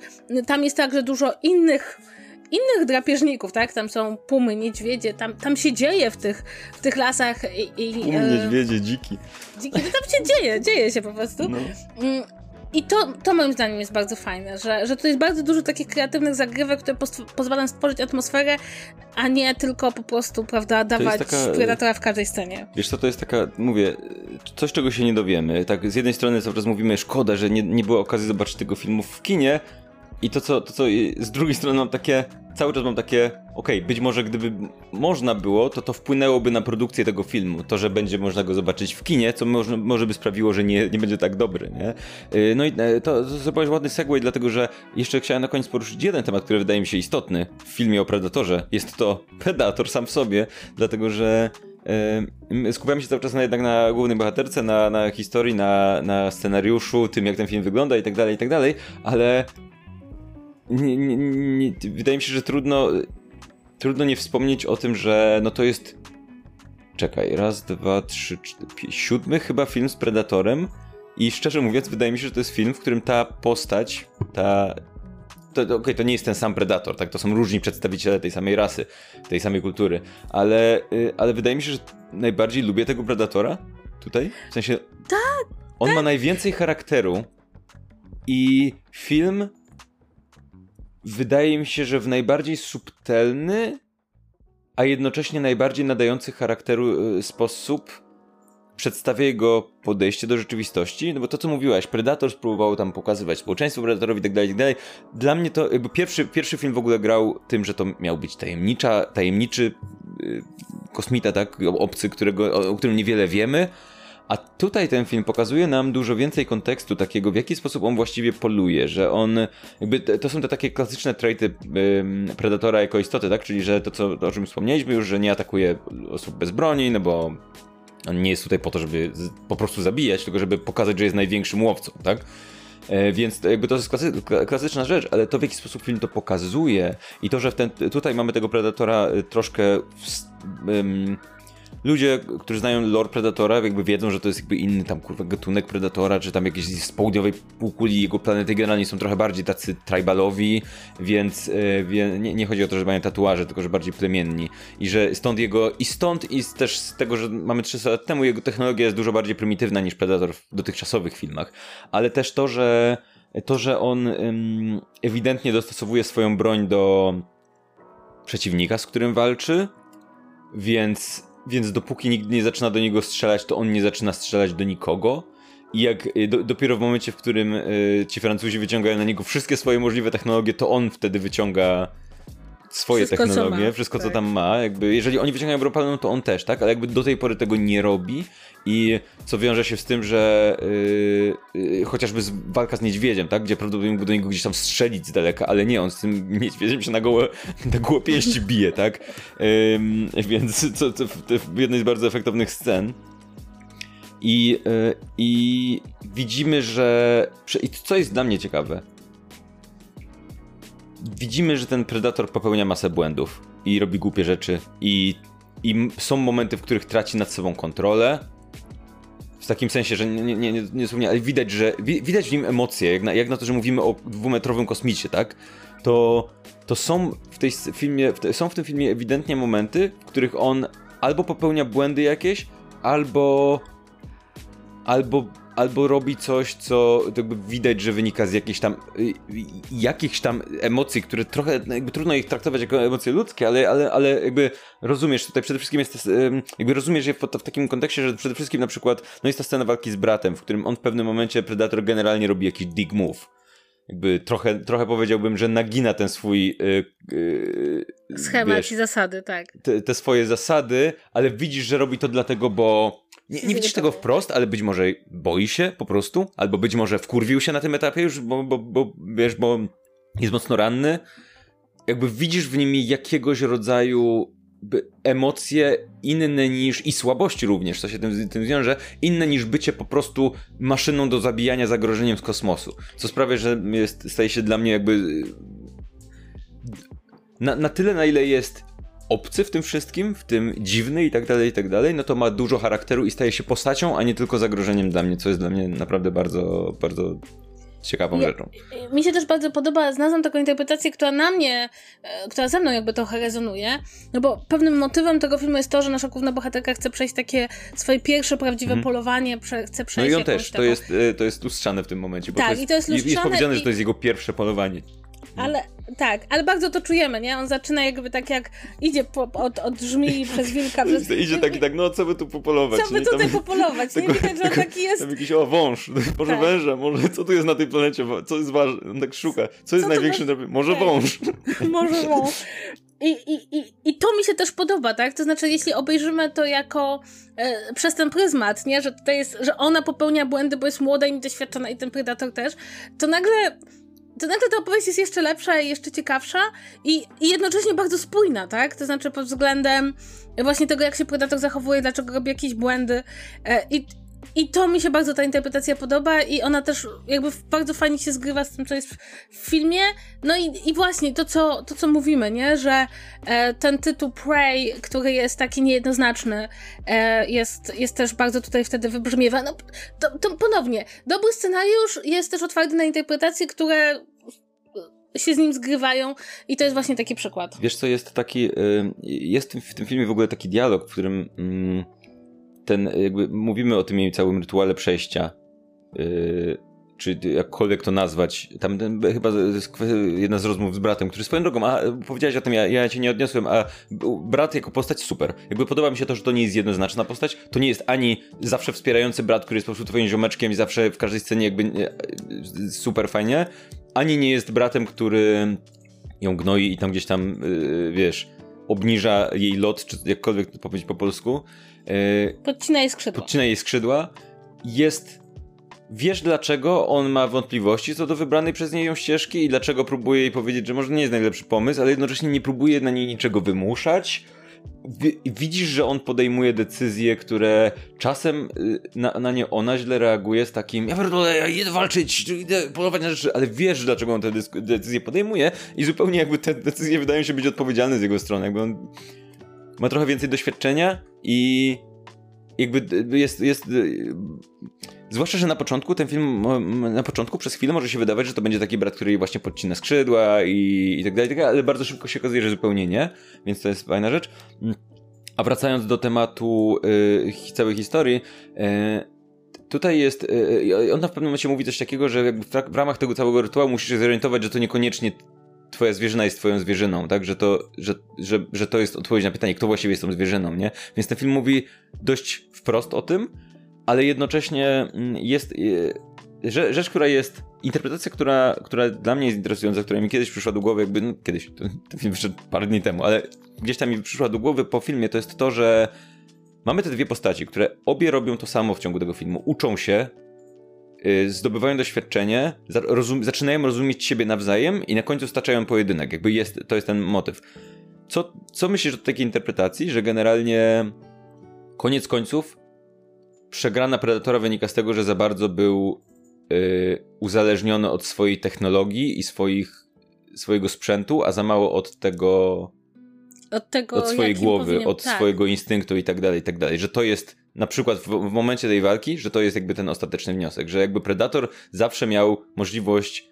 Tam jest także dużo innych innych drapieżników, tak? Tam są pumy, niedźwiedzie, tam, tam się dzieje w tych, w tych lasach i... i pumy, e, niedźwiedzie, dziki. Dziki, no tam się dzieje, dzieje się po prostu. No. I to, to moim zdaniem jest bardzo fajne, że, że to jest bardzo dużo takich kreatywnych zagrywek, które pozwalają stworzyć atmosferę, a nie tylko po prostu, prawda, dawać taka, predatora w każdej scenie. Wiesz co, to jest taka, mówię, coś czego się nie dowiemy. Tak, z jednej strony cały czas mówimy, szkoda, że nie, nie było okazji zobaczyć tego filmu w kinie, i to co, to co z drugiej strony mam takie, cały czas mam takie, okej, okay, być może gdyby można było, to to wpłynęłoby na produkcję tego filmu. To, że będzie można go zobaczyć w kinie, co może, może by sprawiło, że nie, nie będzie tak dobry, nie? Y, no i e, to, to zrobiłeś ładny segway, dlatego że jeszcze chciałem na koniec poruszyć jeden temat, który wydaje mi się istotny w filmie o Predatorze. Jest to Predator sam w sobie, dlatego że skupiamy się cały czas na, jednak na głównej bohaterce, na, na historii, na, na scenariuszu, tym jak ten film wygląda i tak dalej, i tak dalej, ale nie, nie, nie, wydaje mi się, że trudno, trudno nie wspomnieć o tym, że no to jest. Czekaj, raz, dwa, trzy, cztery, pięć, siódmy chyba film z Predatorem. I szczerze mówiąc, wydaje mi się, że to jest film, w którym ta postać, ta. To, to, okay, to nie jest ten sam Predator, tak? To są różni przedstawiciele tej samej rasy, tej samej kultury. Ale, y, ale wydaje mi się, że najbardziej lubię tego Predatora tutaj. W sensie. Tak! On ma najwięcej charakteru. I film wydaje mi się, że w najbardziej subtelny, a jednocześnie najbardziej nadający charakteru y, sposób przedstawia jego podejście do rzeczywistości, no bo to co mówiłaś, Predator spróbował tam pokazywać społeczeństwo Predatorowi i tak dalej, tak. Dla mnie to jakby pierwszy, pierwszy film w ogóle grał tym, że to miał być tajemnicza, tajemniczy yy, kosmita, tak, obcy, którego, o, o którym niewiele wiemy, a tutaj ten film pokazuje nam dużo więcej kontekstu takiego, w jaki sposób on właściwie poluje, że on, jakby to są te takie klasyczne traity Predatora jako istoty, tak? Czyli, że to, co, o czym wspomnieliśmy już, że nie atakuje osób bez broni, no bo on nie jest tutaj po to, żeby po prostu zabijać, tylko żeby pokazać, że jest największym łowcą, tak? E, więc jakby to jest klasy, klasyczna rzecz, ale to w jaki sposób film to pokazuje i to, że ten, tutaj mamy tego Predatora y, troszkę w, um, ludzie, którzy znają lore Predatora, jakby wiedzą, że to jest jakby inny tam kurwa gatunek Predatora, czy tam jakieś z południowej półkuli jego planety generalnie są trochę bardziej tacy tribalowi, więc wie, nie, nie, chodzi o to, że mają tatuaże, tylko że bardziej plemienni. I że stąd jego, i stąd i też z tego, że mamy 300 lat temu, jego technologia jest dużo bardziej prymitywna niż Predator w dotychczasowych filmach. Ale też to, że to, że on ym, ewidentnie dostosowuje swoją broń do przeciwnika, z którym walczy, więc więc dopóki nikt nie zaczyna do niego strzelać, to on nie zaczyna strzelać do nikogo. I jak y, do, dopiero w momencie, w którym y, ci Francuzi wyciągają na niego wszystkie swoje możliwe technologie, to on wtedy wyciąga swoje wszystko, technologie, co wszystko tak. co tam ma. Jakby, jeżeli oni wyciągają broń to on też, tak? Ale jakby do tej pory tego nie robi i co wiąże się z tym, że yy, yy, chociażby z, walka z niedźwiedziem, tak? Gdzie prawdopodobnie mógł do niego gdzieś tam strzelić z daleka, ale nie, on z tym <laughs> niedźwiedziem się na gołe, na gołe pięści <laughs> bije, tak? Yy, więc to, to, to w jednej z bardzo efektownych scen. I, yy, I widzimy, że. I co jest dla mnie ciekawe, widzimy, że ten predator popełnia masę błędów i robi głupie rzeczy i, i są momenty, w których traci nad sobą kontrolę. W takim sensie, że nie, nie, nie, nie ale widać, że widać w nim emocje, jak na, jak na to, że mówimy o dwumetrowym kosmicie, tak? To, to są w tej filmie, w są w tym filmie ewidentnie momenty, w których on albo popełnia błędy jakieś, albo albo albo robi coś, co jakby widać, że wynika z jakichś tam y, jakichś tam emocji, które trochę jakby trudno ich traktować jako emocje ludzkie, ale, ale, ale jakby rozumiesz, tutaj przede wszystkim jest jakby rozumiesz je w, w takim kontekście, że przede wszystkim na przykład no jest ta scena walki z bratem, w którym on w pewnym momencie Predator generalnie robi jakiś dig move jakby trochę, trochę powiedziałbym, że nagina ten swój yy, yy, schemat wiesz, i zasady, tak. Te, te, swoje zasady, ale widzisz, że robi to dlatego, bo nie, nie widzisz tego wprost, ale być może boi się po prostu, albo być może wkurwił się na tym etapie już, bo, bo, bo wiesz, bo jest mocno ranny. Jakby widzisz w nim jakiegoś rodzaju emocje inne niż i słabości również, co się tym, tym wiąże, inne niż bycie po prostu maszyną do zabijania zagrożeniem z kosmosu. Co sprawia, że jest, staje się dla mnie jakby na, na tyle, na ile jest obcy w tym wszystkim, w tym dziwny i tak dalej, i tak dalej, no to ma dużo charakteru i staje się postacią, a nie tylko zagrożeniem dla mnie, co jest dla mnie naprawdę bardzo, bardzo ciekawą ja, rzeczą. Mi się też bardzo podoba, znalazłam taką interpretację, która na mnie, e, która ze mną jakby trochę rezonuje, no bo pewnym motywem tego filmu jest to, że nasza główna bohaterka chce przejść takie swoje pierwsze prawdziwe mhm. polowanie, prze, chce przejść No i on też, to jest, e, to jest lustrzane w tym momencie. tak, to jest, i to jest lustrzane. Jest powiedziane, i... że to jest jego pierwsze polowanie. Ale tak, ale bardzo to czujemy, nie? On zaczyna jakby tak jak idzie po, od, od żmii przez wilka. Przez... <laughs> Idzie tak i tak, no co by tu popolować? Co by tutaj tam, popolować? Nie widać, że on taki jest... Tam jakiś, o wąż, <laughs> może tak. węża, może co tu jest na tej planecie, co jest ważne, on tak szuka, co jest co największym, by... może tak. wąż. <laughs> Może wąż. I, i, i, I to mi się też podoba, tak? To znaczy, jeśli obejrzymy to jako e, przez ten pryzmat, nie? Że tutaj jest, że ona popełnia błędy, bo jest młoda i niedoświadczona i ten predator też, to nagle to znaczy ta opowieść jest jeszcze lepsza i jeszcze ciekawsza i, i jednocześnie bardzo spójna, tak? To znaczy pod względem właśnie tego, jak się Predator zachowuje, dlaczego robi jakieś błędy e, i, i to mi się bardzo ta interpretacja podoba i ona też jakby bardzo fajnie się zgrywa z tym, co jest w, filmie. No i, i właśnie to co, to, co mówimy, nie? Że e, ten tytuł Prey, który jest taki niejednoznaczny, e, jest, jest też bardzo tutaj wtedy wybrzmiewa. No, to, to ponownie, dobry scenariusz jest też otwarty na interpretacje, które się z nim zgrywają i to jest właśnie taki przykład. Wiesz co, jest taki, y, jest w tym filmie w ogóle taki dialog, w którym mm, ten, jakby mówimy o tym całym rytuale przejścia, y, czy jakkolwiek to nazwać. Tam ten, chyba jedna z rozmów z bratem, który swoją drogą, a powiedziałeś o tym, ja, ja cię nie odniosłem, a brat jako postać super. Jakby podoba mi się to, że to nie jest jednoznaczna postać. To nie jest ani zawsze wspierający brat, który jest po prostu twoim ziomeczkiem i zawsze w każdej scenie jakby super fajnie, ani nie jest bratem, który ją gnoi i tam gdzieś tam, yy, wiesz, obniża jej lot, czy jakkolwiek to powiedzieć po polsku. Podcina jej skrzydła. Podcina jej skrzydła. Jest wiesz dlaczego on ma wątpliwości co do wybranej przez nią ścieżki i dlaczego próbuje jej powiedzieć, że może nie jest najlepszy pomysł, ale jednocześnie nie próbuje na niej niczego wymuszać widzisz, że on podejmuje decyzje, które czasem y, na, na nie ona źle reaguje z takim ja pierdolę, ja idę walczyć, idę polować na rzeczy, ale wiesz, dlaczego on te decyzje podejmuje i zupełnie jakby te decyzje wydają się być odpowiedzialne z jego strony, jakby on ma trochę więcej doświadczenia i jakby jest, jest Zwłaszcza, że na początku ten film, na początku przez chwilę może się wydawać, że to będzie taki brat, który właśnie podcina skrzydła i, i tak dalej, tak ale bardzo szybko się okazuje, że zupełnie nie, więc to jest fajna rzecz. A wracając do tematu y, całej historii, y, tutaj jest, y, ona w pewnym momencie mówi coś takiego, że w, w, ramach tego całego rytuału musisz się zorientować, że to niekoniecznie twoja zwierzyna jest twoją zwierzyną, tak? Że to, że, że, że to jest odpowiedź na pytanie, kto właściwie jest tą zwierzyną, nie? Więc ten film mówi dość wprost o tym, ale jednocześnie mm, jest y, rzecz, która jest interpretacja, która, która dla mnie jest interesująca, która mi kiedyś przyszła do głowy, jakby, no, kiedyś, ten film wyszedł parę dni temu, ale gdzieś tam mi przyszła do głowy po filmie, to jest to, że mamy te dwie postaci, które obie robią to samo w ciągu tego filmu. Uczą się, zdobywają doświadczenie, rozum, zaczynają rozumieć siebie nawzajem i na końcu staczają pojedynek. Jakby jest, to jest ten motyw. Co, co myślisz o takiej interpretacji, że generalnie koniec końców przegrana Predatora wynika z tego, że za bardzo był yy, uzależniony od swojej technologii i swoich, swojego sprzętu, a za mało od tego. Od tego, od swojej głowy, powinien... od tak. swojego instynktu i tak dalej, i tak dalej. Że to jest na przykład w, w momencie tej walki, że to jest jakby ten ostateczny wniosek, że jakby Predator zawsze miał możliwość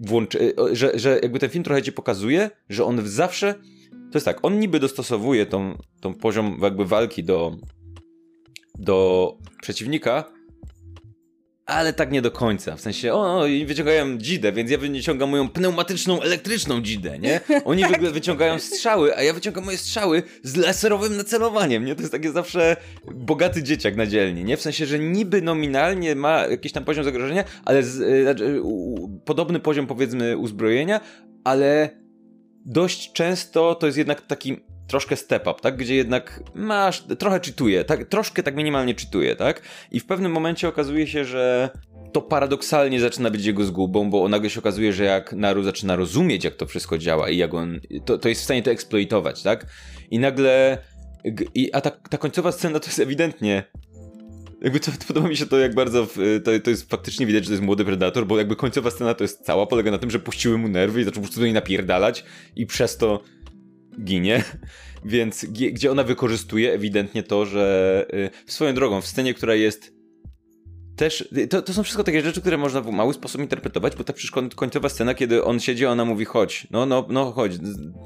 włączyć, że, że jakby ten film trochę ci pokazuje, że on zawsze, to jest tak, on niby dostosowuje tą, tą poziom jakby walki do, do przeciwnika, ale tak nie do końca. W sensie, o, wyciągają dzidę, więc ja wyciągam moją pneumatyczną, elektryczną dzidę, nie? Oni wyciągają strzały, a ja wyciągam moje strzały z laserowym nacelowaniem, nie? To jest takie zawsze bogaty dzieciak na dzielni, nie? W sensie, że niby nominalnie ma jakiś tam poziom zagrożenia, ale z, y, podobny poziom, powiedzmy, uzbrojenia, ale dość często to jest jednak taki troszkę step up, tak? Gdzie jednak masz, trochę czytuje, tak? Troszkę tak minimalnie czytuje, tak? I w pewnym momencie okazuje się, że to paradoksalnie zaczyna być jego zgubą, bo nagle się okazuje, że jak Naru zaczyna rozumieć, jak to wszystko działa i jak on, to, to jest w stanie to eksploitować, tak? I nagle, i, a ta, ta końcowa scena to jest ewidentnie jakby to, <laughs> podoba mi się to, jak bardzo to, to jest faktycznie widać, że to jest młody predator, bo jakby końcowa scena to jest cała, polega na tym, że puściły mu nerwy i zaczął po prostu do niej napierdalać i przez to ginie, <laughs> więc gdzie ona wykorzystuje ewidentnie to, że y, swoją drogą w scenie, która jest też, to, to są wszystko takie rzeczy, które można w mały sposób interpretować, bo ta przecież końcowa scena, kiedy on siedzi, ona mówi chodź, no, no, no chodź,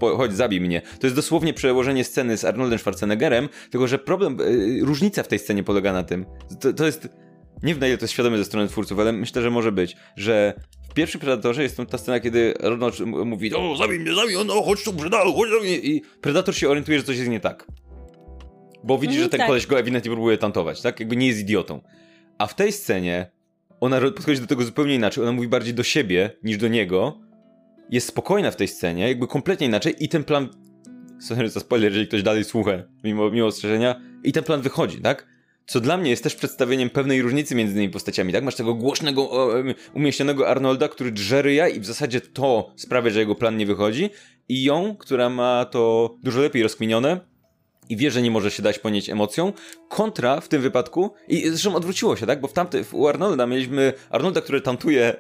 chodź, zabij mnie. To jest dosłownie przełożenie sceny z Arnoldem Schwarzeneggerem, tylko że problem, yy, różnica w tej scenie polega na tym, to, to jest, nie wiem na ile to jest świadome ze strony twórców, ale myślę, że może być, że w pierwszym Predatorze jest ta scena, kiedy Arnold mówi, o zabij mnie, zabij, no chodź tu, Predator, chodź do mnie i Predator się orientuje, że coś jest nie tak. Bo widzi, mm, że ten tak. koleś go ewidentnie próbuje tantować, tak? Jakby nie jest idiotą. A w tej scenie ona podchodzi do tego zupełnie inaczej. Ona mówi bardziej do siebie niż do niego. Jest spokojna w tej scenie, jakby kompletnie inaczej i ten plan... Sorry za spoiler, jeżeli ktoś dalej słucha, mimo, mimo ostrzeżenia. I ten plan wychodzi, tak? Co dla mnie jest też przedstawieniem pewnej różnicy między tymi postaciami, tak? Masz tego głośnego, umieśnionego Arnolda, który drze ryja i w zasadzie to sprawia, że jego plan nie wychodzi. I ją, która ma to dużo lepiej rozkminione, i wie, że nie może się dać ponieść emocją, kontra w tym wypadku, i zresztą odwróciło się, tak? Bo w tamty, u Arnolda mieliśmy Arnolda, który tantuje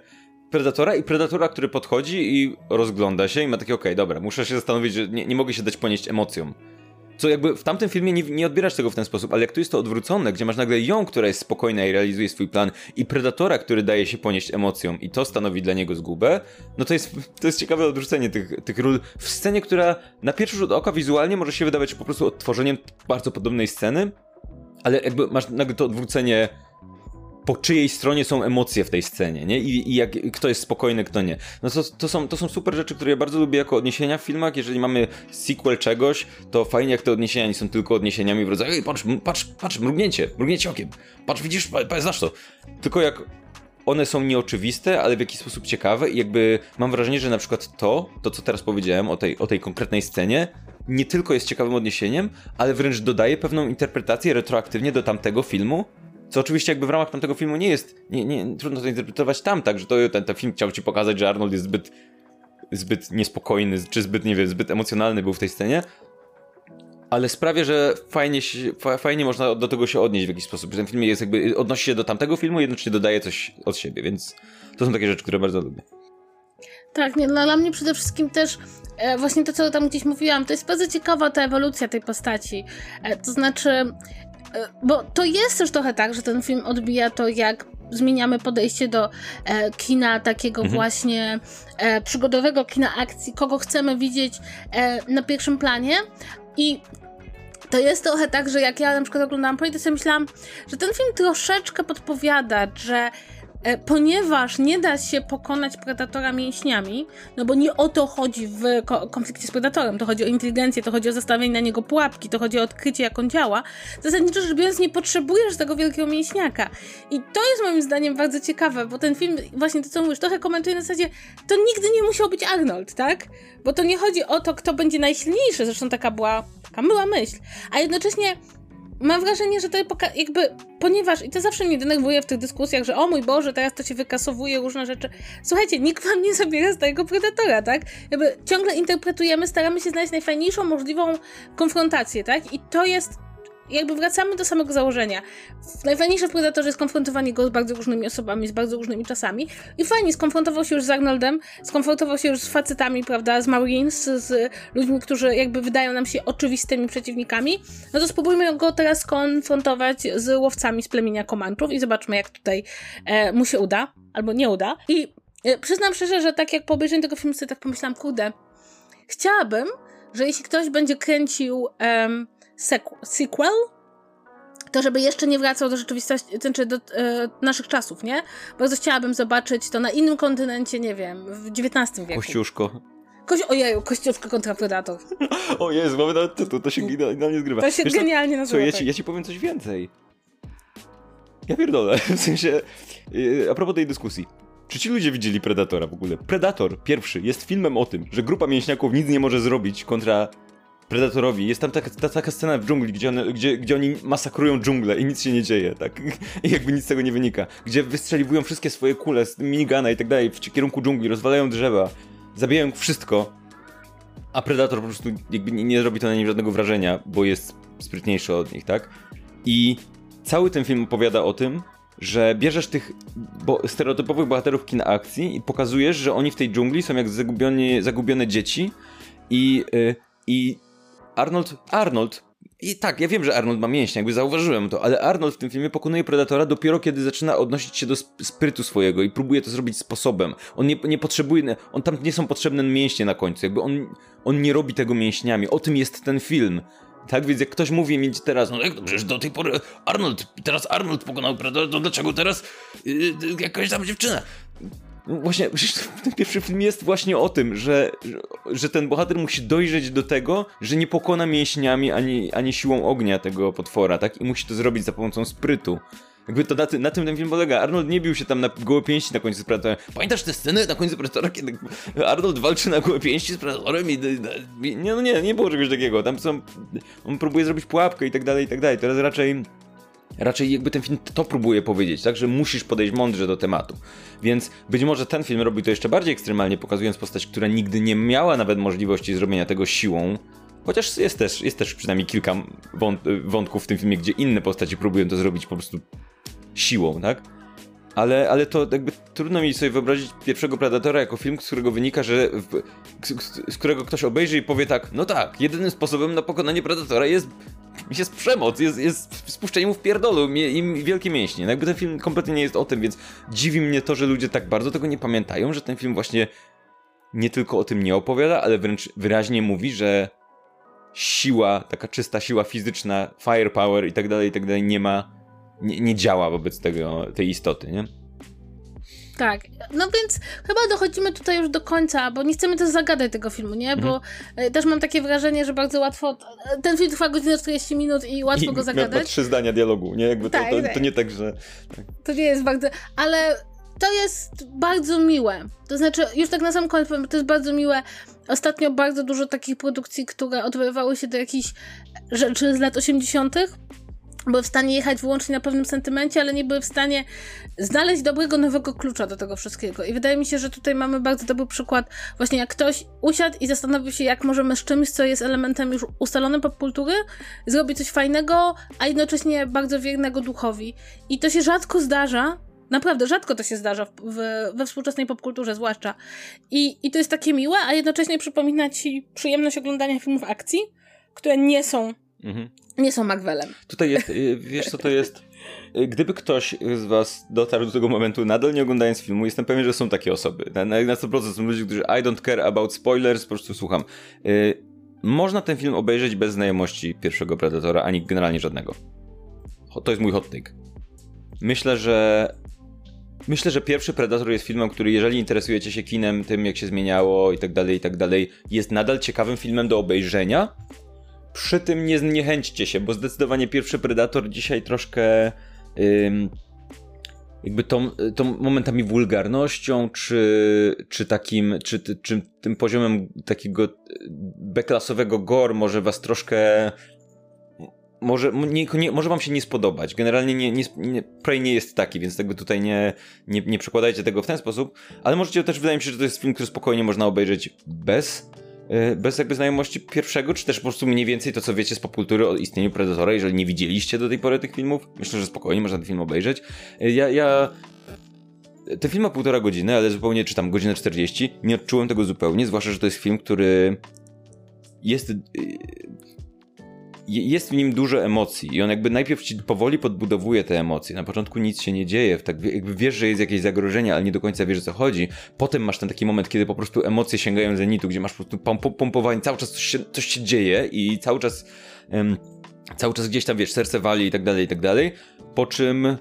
Predatora i Predatora, który podchodzi i rozgląda się i ma takie, okej, okay, dobra, muszę się zastanowić, że nie, nie mogę się dać ponieść emocjom. Co jakby w tamtym filmie nie, nie odbierasz tego w ten sposób, ale jak tu jest to odwrócone, gdzie masz nagle ją, która jest spokojna i realizuje swój plan, i Predatora, który daje się ponieść emocjom, i to stanowi dla niego zgubę, no to jest, to jest ciekawe odwrócenie tych, tych ról w scenie, która na pierwszy rzut oka wizualnie może się wydawać po prostu odtworzeniem bardzo podobnej sceny, ale jakby masz nagle to odwrócenie po czyjej stronie są emocje w tej scenie, nie? I, i jak, kto jest spokojny, kto nie. No to, to, są, to są super rzeczy, które ja bardzo lubię jako odniesienia w filmach. Jeżeli mamy sequel czegoś, to fajnie jak te odniesienia nie są tylko odniesieniami w rodzaju ej, patrz, patrz, patrz, mrugnięcie, mrugnięcie okiem, patrz, widzisz, znasz to. Tylko jak one są nieoczywiste, ale w jakiś sposób ciekawe i jakby mam wrażenie, że na przykład to, to co teraz powiedziałem o tej, o tej konkretnej scenie, nie tylko jest ciekawym odniesieniem, ale wręcz dodaje pewną interpretację retroaktywnie do tamtego filmu, co oczywiście jakby w ramach tamtego filmu nie jest, nie, nie, trudno to interpretować tam, tak, że to ten, ten film chciał ci pokazać, że Arnold jest zbyt, zbyt niespokojny, czy zbyt, nie wiem, zbyt emocjonalny był w tej scenie, ale sprawia, że fajnie, fajnie można do tego się odnieść w jakiś sposób. Ten film jest jakby, odnosi się do tamtego filmu, jednocześnie dodaje coś od siebie, więc to są takie rzeczy, które bardzo lubię. Tak, nie, dla mnie przede wszystkim też e, właśnie to, co tam gdzieś mówiłam, to jest bardzo ciekawa ta ewolucja tej postaci. E, to znaczy, bo to jest też trochę tak, że ten film odbija to, jak zmieniamy podejście do e, kina takiego mhm. właśnie e, przygodowego kina akcji, kogo chcemy widzieć e, na pierwszym planie i to jest trochę tak, że jak ja na przykład oglądałam projekt, to sobie myślałam, że ten film troszeczkę podpowiada, że E, ponieważ nie da się pokonać predatora mięśniami, no bo nie o to chodzi w konflikcie z predatorem, to chodzi o inteligencję, to chodzi o zastawienie na niego pułapki, to chodzi o odkrycie, jak on działa. Zasadniczo rzecz biorąc, nie potrzebujesz tego wielkiego mięśniaka. I to jest moim zdaniem bardzo ciekawe, bo ten film, właśnie to co mówisz, trochę komentuje na zasadzie, to nigdy nie musiał być Arnold, tak? Bo to nie chodzi o to, kto będzie najsilniejszy, zresztą taka była, taka była myśl, a jednocześnie mam wrażenie, że to jakby, ponieważ, i to zawsze mnie denerwuje w tych dyskusjach, że o mój Boże, teraz to się wykasowuje różne rzeczy. Słuchajcie, nikt wam nie zabiera z tego predatora, tak? Jakby ciągle interpretujemy, staramy się znaleźć najfajniejszą możliwą konfrontację, tak? I to jest jakby wracamy do samego założenia. Najfajniejsze w Predatorze jest konfrontowanie go z bardzo różnymi osobami, z bardzo różnymi czasami. I fajnie, skonfrontował się już z Arnoldem, skonfrontował się już z facetami, prawda, z Marines, z ludźmi, którzy jakby wydają nam się oczywistymi przeciwnikami. No to spróbujmy go teraz skonfrontować z łowcami z plemienia Komanczów i zobaczmy, jak tutaj e, mu się uda, albo nie uda. I e, przyznam szczerze, że tak jak po obejrzeniu tego filmu sobie tak pomyślałam, kurde, chciałabym, że jeśli ktoś będzie kręcił sequel, to żeby jeszcze nie wracał do rzeczywistości, znaczy do e, naszych czasów, nie? Bardzo chciałabym zobaczyć to na innym kontynencie, nie wiem, w XIX wieku. Kościuszko. Koś Ojeju, Kościuszko kontra Predator. <laughs> o Jezu, mamy nawet tytuł, to się idealnie zgrywa. To się Wiesz, genialnie nazywa. Ja ci, ja ci powiem coś więcej. Ja pierdolę, <laughs> w sensie, yy, a propos tej dyskusji. Czy ci ludzie widzieli Predatora w ogóle? Predator, pierwszy, jest filmem o tym, że grupa mięśniaków nic nie może zrobić kontra Predatorowi. Jest tam taka, ta, taka scena w dżungli, gdzie, one, gdzie, gdzie oni masakrują dżunglę i nic się nie dzieje, tak? <laughs> I jakby nic z tego nie wynika. Gdzie wystrzeliwują wszystkie swoje kule z minigana i tak dalej w kierunku dżungli, rozwalają drzewa, zabijają wszystko. A Predator po prostu jakby nie, nie robi to na nim żadnego wrażenia, bo jest sprytniejszy od nich, tak? I cały ten film opowiada o tym, że bierzesz tych bo stereotypowych bohaterów kina akcji i pokazujesz, że oni w tej dżungli są jak zagubione, zagubione dzieci i, yy, i Arnold, Arnold I tak, ja wiem, że Arnold ma mięśnie, jakby zauważyłem to, ale Arnold w tym filmie pokonuje Predatora dopiero kiedy zaczyna odnosić się do sprytu swojego i próbuje to zrobić sposobem. On nie, nie potrzebuje, on tam nie są potrzebne mięśnie na końcu, jakby on, on nie robi tego mięśniami. O tym jest ten film. Tak więc jak ktoś mówi mi teraz, no jak to przecież do tej pory Arnold, teraz Arnold pokonał Predatora, to dlaczego teraz yy, jakaś tam dziewczyna? Właśnie, <laughs> ten pierwszy film jest właśnie o tym, że, że, ten bohater musi dojrzeć do tego, że nie pokona mięśniami ani, ani siłą ognia tego potwora, tak? I musi to zrobić za pomocą sprytu. Jakby to na, ty, na tym ten film polega. Arnold nie bił się tam na gołe pięści na końcu z Predatorem. Pamiętasz te sceny na końcu Predatora, kiedy Arnold walczy na gołe pięści z Predatorem i... i nie, no nie, nie było czegoś takiego. Tam są... On próbuje zrobić pułapkę i tak dalej, i tak dalej. Teraz raczej Raczej jakby ten film to próbuje powiedzieć, tak, że musisz podejść mądrze do tematu. Więc być może ten film robi to jeszcze bardziej ekstremalnie, pokazując postać, która nigdy nie miała nawet możliwości zrobienia tego siłą. Chociaż jest też, jest też przynajmniej kilka wątków w tym filmie, gdzie inne postaci próbują to zrobić po prostu siłą, tak? Ale, ale to jakby trudno mi sobie wyobrazić pierwszego Predatora jako film, z którego wynika, że. W, z, z, którego ktoś obejrzy i powie tak, no tak, jedynym sposobem na pokonanie Predatora jest. Jest przemoc, jest, jest spuszczenie mu w pierdolu i wielkie mięśnie. No jakby ten film kompletnie nie jest o tym, więc dziwi mnie to, że ludzie tak bardzo tego nie pamiętają, że ten film właśnie nie tylko o tym nie opowiada, ale wręcz wyraźnie mówi, że siła, taka czysta siła fizyczna, firepower i tak dalej, i tak dalej nie ma nie, nie działa wobec tego, tej istoty, nie? Tak, no więc chyba dochodzimy tutaj już do końca, bo nie chcemy też zagadać tego filmu, nie? Bo mhm. E, też mam takie wrażenie, że bardzo łatwo. Ten film trwa godzinę 40 minut i łatwo I go zagadać. Ma trzy zdania dialogu, nie? Jakby tak, to, to, tak. to, nie tak, że. Tak. To nie jest bardzo. Ale to jest bardzo miłe. To znaczy, już tak na sam koniec powiem, to jest bardzo miłe. Ostatnio bardzo dużo takich produkcji, które odwoływały się do jakichś rzeczy z lat 80 były w stanie jechać wyłącznie na pewnym sentymencie, ale nie były w stanie znaleźć dobrego nowego klucza do tego wszystkiego. I wydaje mi się, że tutaj mamy bardzo dobry przykład, właśnie jak ktoś usiadł i zastanowił się, jak możemy z czymś, co jest elementem już ustalonym popkultury, zrobić coś fajnego, a jednocześnie bardzo wiernego duchowi. I to się rzadko zdarza, Naprawdę, rzadko to się zdarza w, w, we współczesnej popkulturze zwłaszcza. I, I to jest takie miłe, a jednocześnie przypomina ci przyjemność oglądania filmów akcji, które nie są Mhm. Nie są Magwelem. Tutaj jest, y, wiesz co to jest? Y, gdyby ktoś z was dotarł do tego momentu, nadal nie oglądając filmu, jestem pewien, że są takie osoby. Na, na 100% są ludzie, którzy I don't care about spoilers, po prostu słucham. Yy, można ten film obejrzeć bez znajomości pierwszego Predatora, ani generalnie żadnego. To jest mój hot take. Myślę, że Myślę, że pierwszy Predator jest filmem, który jeżeli interesujecie się kinem, tym jak się zmieniało i tak dalej, i tak dalej, jest nadal ciekawym filmem do obejrzenia, przy tym nie zniechęćcie się, bo zdecydowanie pierwszy Predator dzisiaj troszkę ym, jakby tą, tą momentami wulgarnością, czy, czy takim, czy, czy tym poziomem takiego beklasowego gore może was troszkę może, nie, nie, może wam się nie spodobać. Generalnie nie, nie, nie, Prey nie jest taki, więc jakby tutaj nie, nie, nie przekładajcie tego w ten sposób, ale możecie też, wydaje mi się, że to jest film, który spokojnie można obejrzeć bez E, bez jakby znajomości pierwszego, czy też po prostu mniej więcej to, co wiecie z popkultury o istnieniu Predatora, jeżeli nie widzieliście do tej pory tych filmów, myślę, że spokojnie można ten film obejrzeć. E, ja, ja ten film ma półtora godziny, ale zupełnie, czy tam godzinę 40, nie odczułem tego zupełnie, zwłaszcza, że to jest film, który jest e, jest w nim dużo emocji i on jakby najpierw ci powoli podbudowuje te emocje. Na początku nic się nie dzieje, tak jakby wiesz, że jest jakieś zagrożenie, ale nie do końca wiesz o co chodzi. Potem masz ten taki moment, kiedy po prostu emocje sięgają zenitu, gdzie masz po prostu pompowanie, cały czas coś się, coś się dzieje i cały czas um, cały czas gdzieś tam, wiesz, serce wali i tak dalej, i tak dalej. Po czym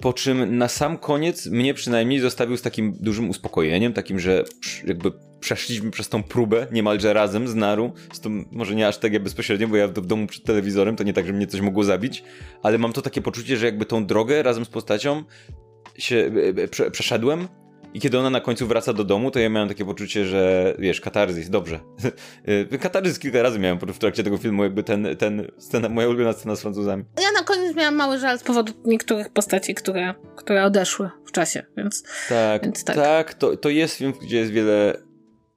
po czym na sam koniec mnie przynajmniej zostawił z takim dużym uspokojeniem, takim, że jakby przeszliśmy przez tą próbę niemalże razem z Naru. Z tą, może nie aż tak ja bezpośrednio, bo ja w, domu przed telewizorem, to nie tak, że mnie coś mogło zabić, ale mam to takie poczucie, że jakby tą drogę razem z postacią się e, e, prze, przeszedłem i kiedy ona na końcu wraca do domu, to ja miałem takie poczucie, że wiesz, katarzys, dobrze. <laughs> E, katarzys kilka razy miałem w trakcie tego filmu, jakby ten, ten scena, moja ulubiona scena z Francuzami. Ja na koniec miałam mały żal z powodu niektórych postaci, które, które odeszły w czasie, więc tak. Więc tak, tak to, to jest film, gdzie jest wiele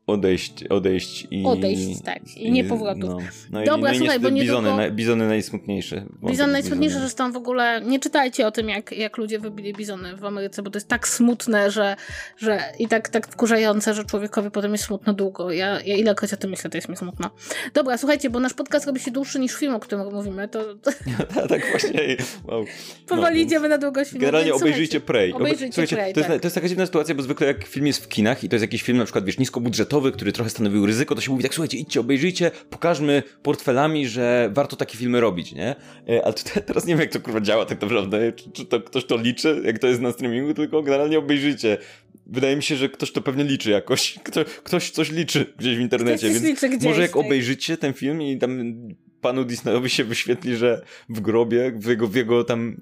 odejść, odejść i... Odejść, tak. I nie powrotów. No, no Dobra, i, no słuchaj, i bo bizony, niedługo- na, bizony najsmutniejsze. Bizon najsmutniejsze, że są w ogóle. Nie czytajcie o tym, jak, jak ludzie wybili bizony w Ameryce, bo to jest tak smutne, że, że i tak, tak wkurzające, że człowiekowi potem jest smutno długo. Ja, ja ilekroć o tym myślę, to jest mi smutno. Dobra, słuchajcie, bo nasz podcast robi się dłuższy niż film, o którym mówimy, to, <laughs> tak, tak właśnie. Wow. powoli No, idziemy na długość filmu. Generalnie więc obejrzyjcie Prey. Obe- Obejrzyjcie Prey, to, jest, tak. to jest taka dziwna sytuacja, bo zwykle jak film jest w kinach i to jest jakiś film na przykład, wiesz, niskobudżetowy, który trochę stanowił ryzyko, to się mówi tak, słuchajcie, idźcie, obejrzyjcie, pokażmy portfelami, że warto takie filmy robić, nie? E, Ale to, <laughs> teraz nie wiem, jak to kurwa działa tak naprawdę, czy, czy to ktoś to liczy, jak to jest na streamingu, tylko generalnie obejrzyjcie. Wydaje mi się, że ktoś to pewnie liczy jakoś. <laughs> Kto, ktoś coś liczy gdzieś w internecie, Ktoś więc gdzieś, może jak tak. obejrzycie ten film i tam panu Disneyowi się wyświetli, że w grobie, w jego, w jego tam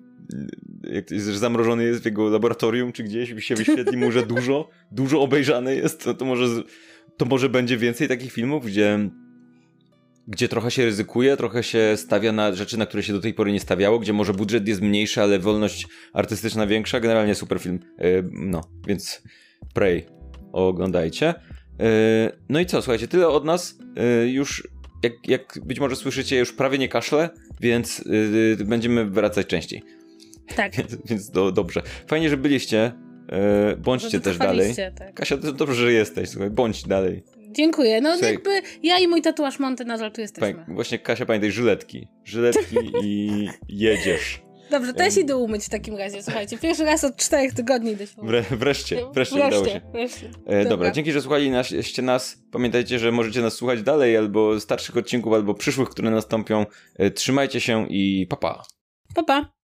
jak to jest, że zamrożony jest w jego laboratorium czy gdzieś się wyświetli mu, że dużo, <laughs> dużo obejrzane jest, to, to może z- to może będzie więcej takich filmów, gdzie gdzie trochę się ryzykuje, trochę się stawia na rzeczy, na które się do tej pory nie stawiało, gdzie może budżet jest mniejszy, ale wolność artystyczna większa. Generalnie super film. Yy, No, więc Prey oglądajcie. Yy, No i co, słuchajcie, tyle od nas. Yy, Już, jak, jak być może słyszycie, już prawie nie kaszle, więc będziemy wracać częściej. Tak, Więc, <laughs> więc do, dobrze. Fajnie, że byliście. Yy, Bądźcie też dalej. Tak. Kasia, to dobrze, że jesteś, słuchaj, bądź dalej. Dziękuję. No Słuchaj. jakby ja i mój tatuaż Monty nadal tu jesteśmy. Pamię- właśnie Kasia, pamiętaj, żyletki. Żyletki i <laughs> jedziesz. Dobrze, się idę umyć w takim razie. Słuchajcie, pierwszy raz od czterech tygodni idę się. Wre, wreszcie, wreszcie, udało się. wreszcie. E, dobra. dzięki, że słuchaliście nas. Pamiętajcie, że możecie nas słuchać dalej, albo starszych odcinków, albo przyszłych, które nastąpią. E, trzymajcie się i papa. Pa. Pa, pa.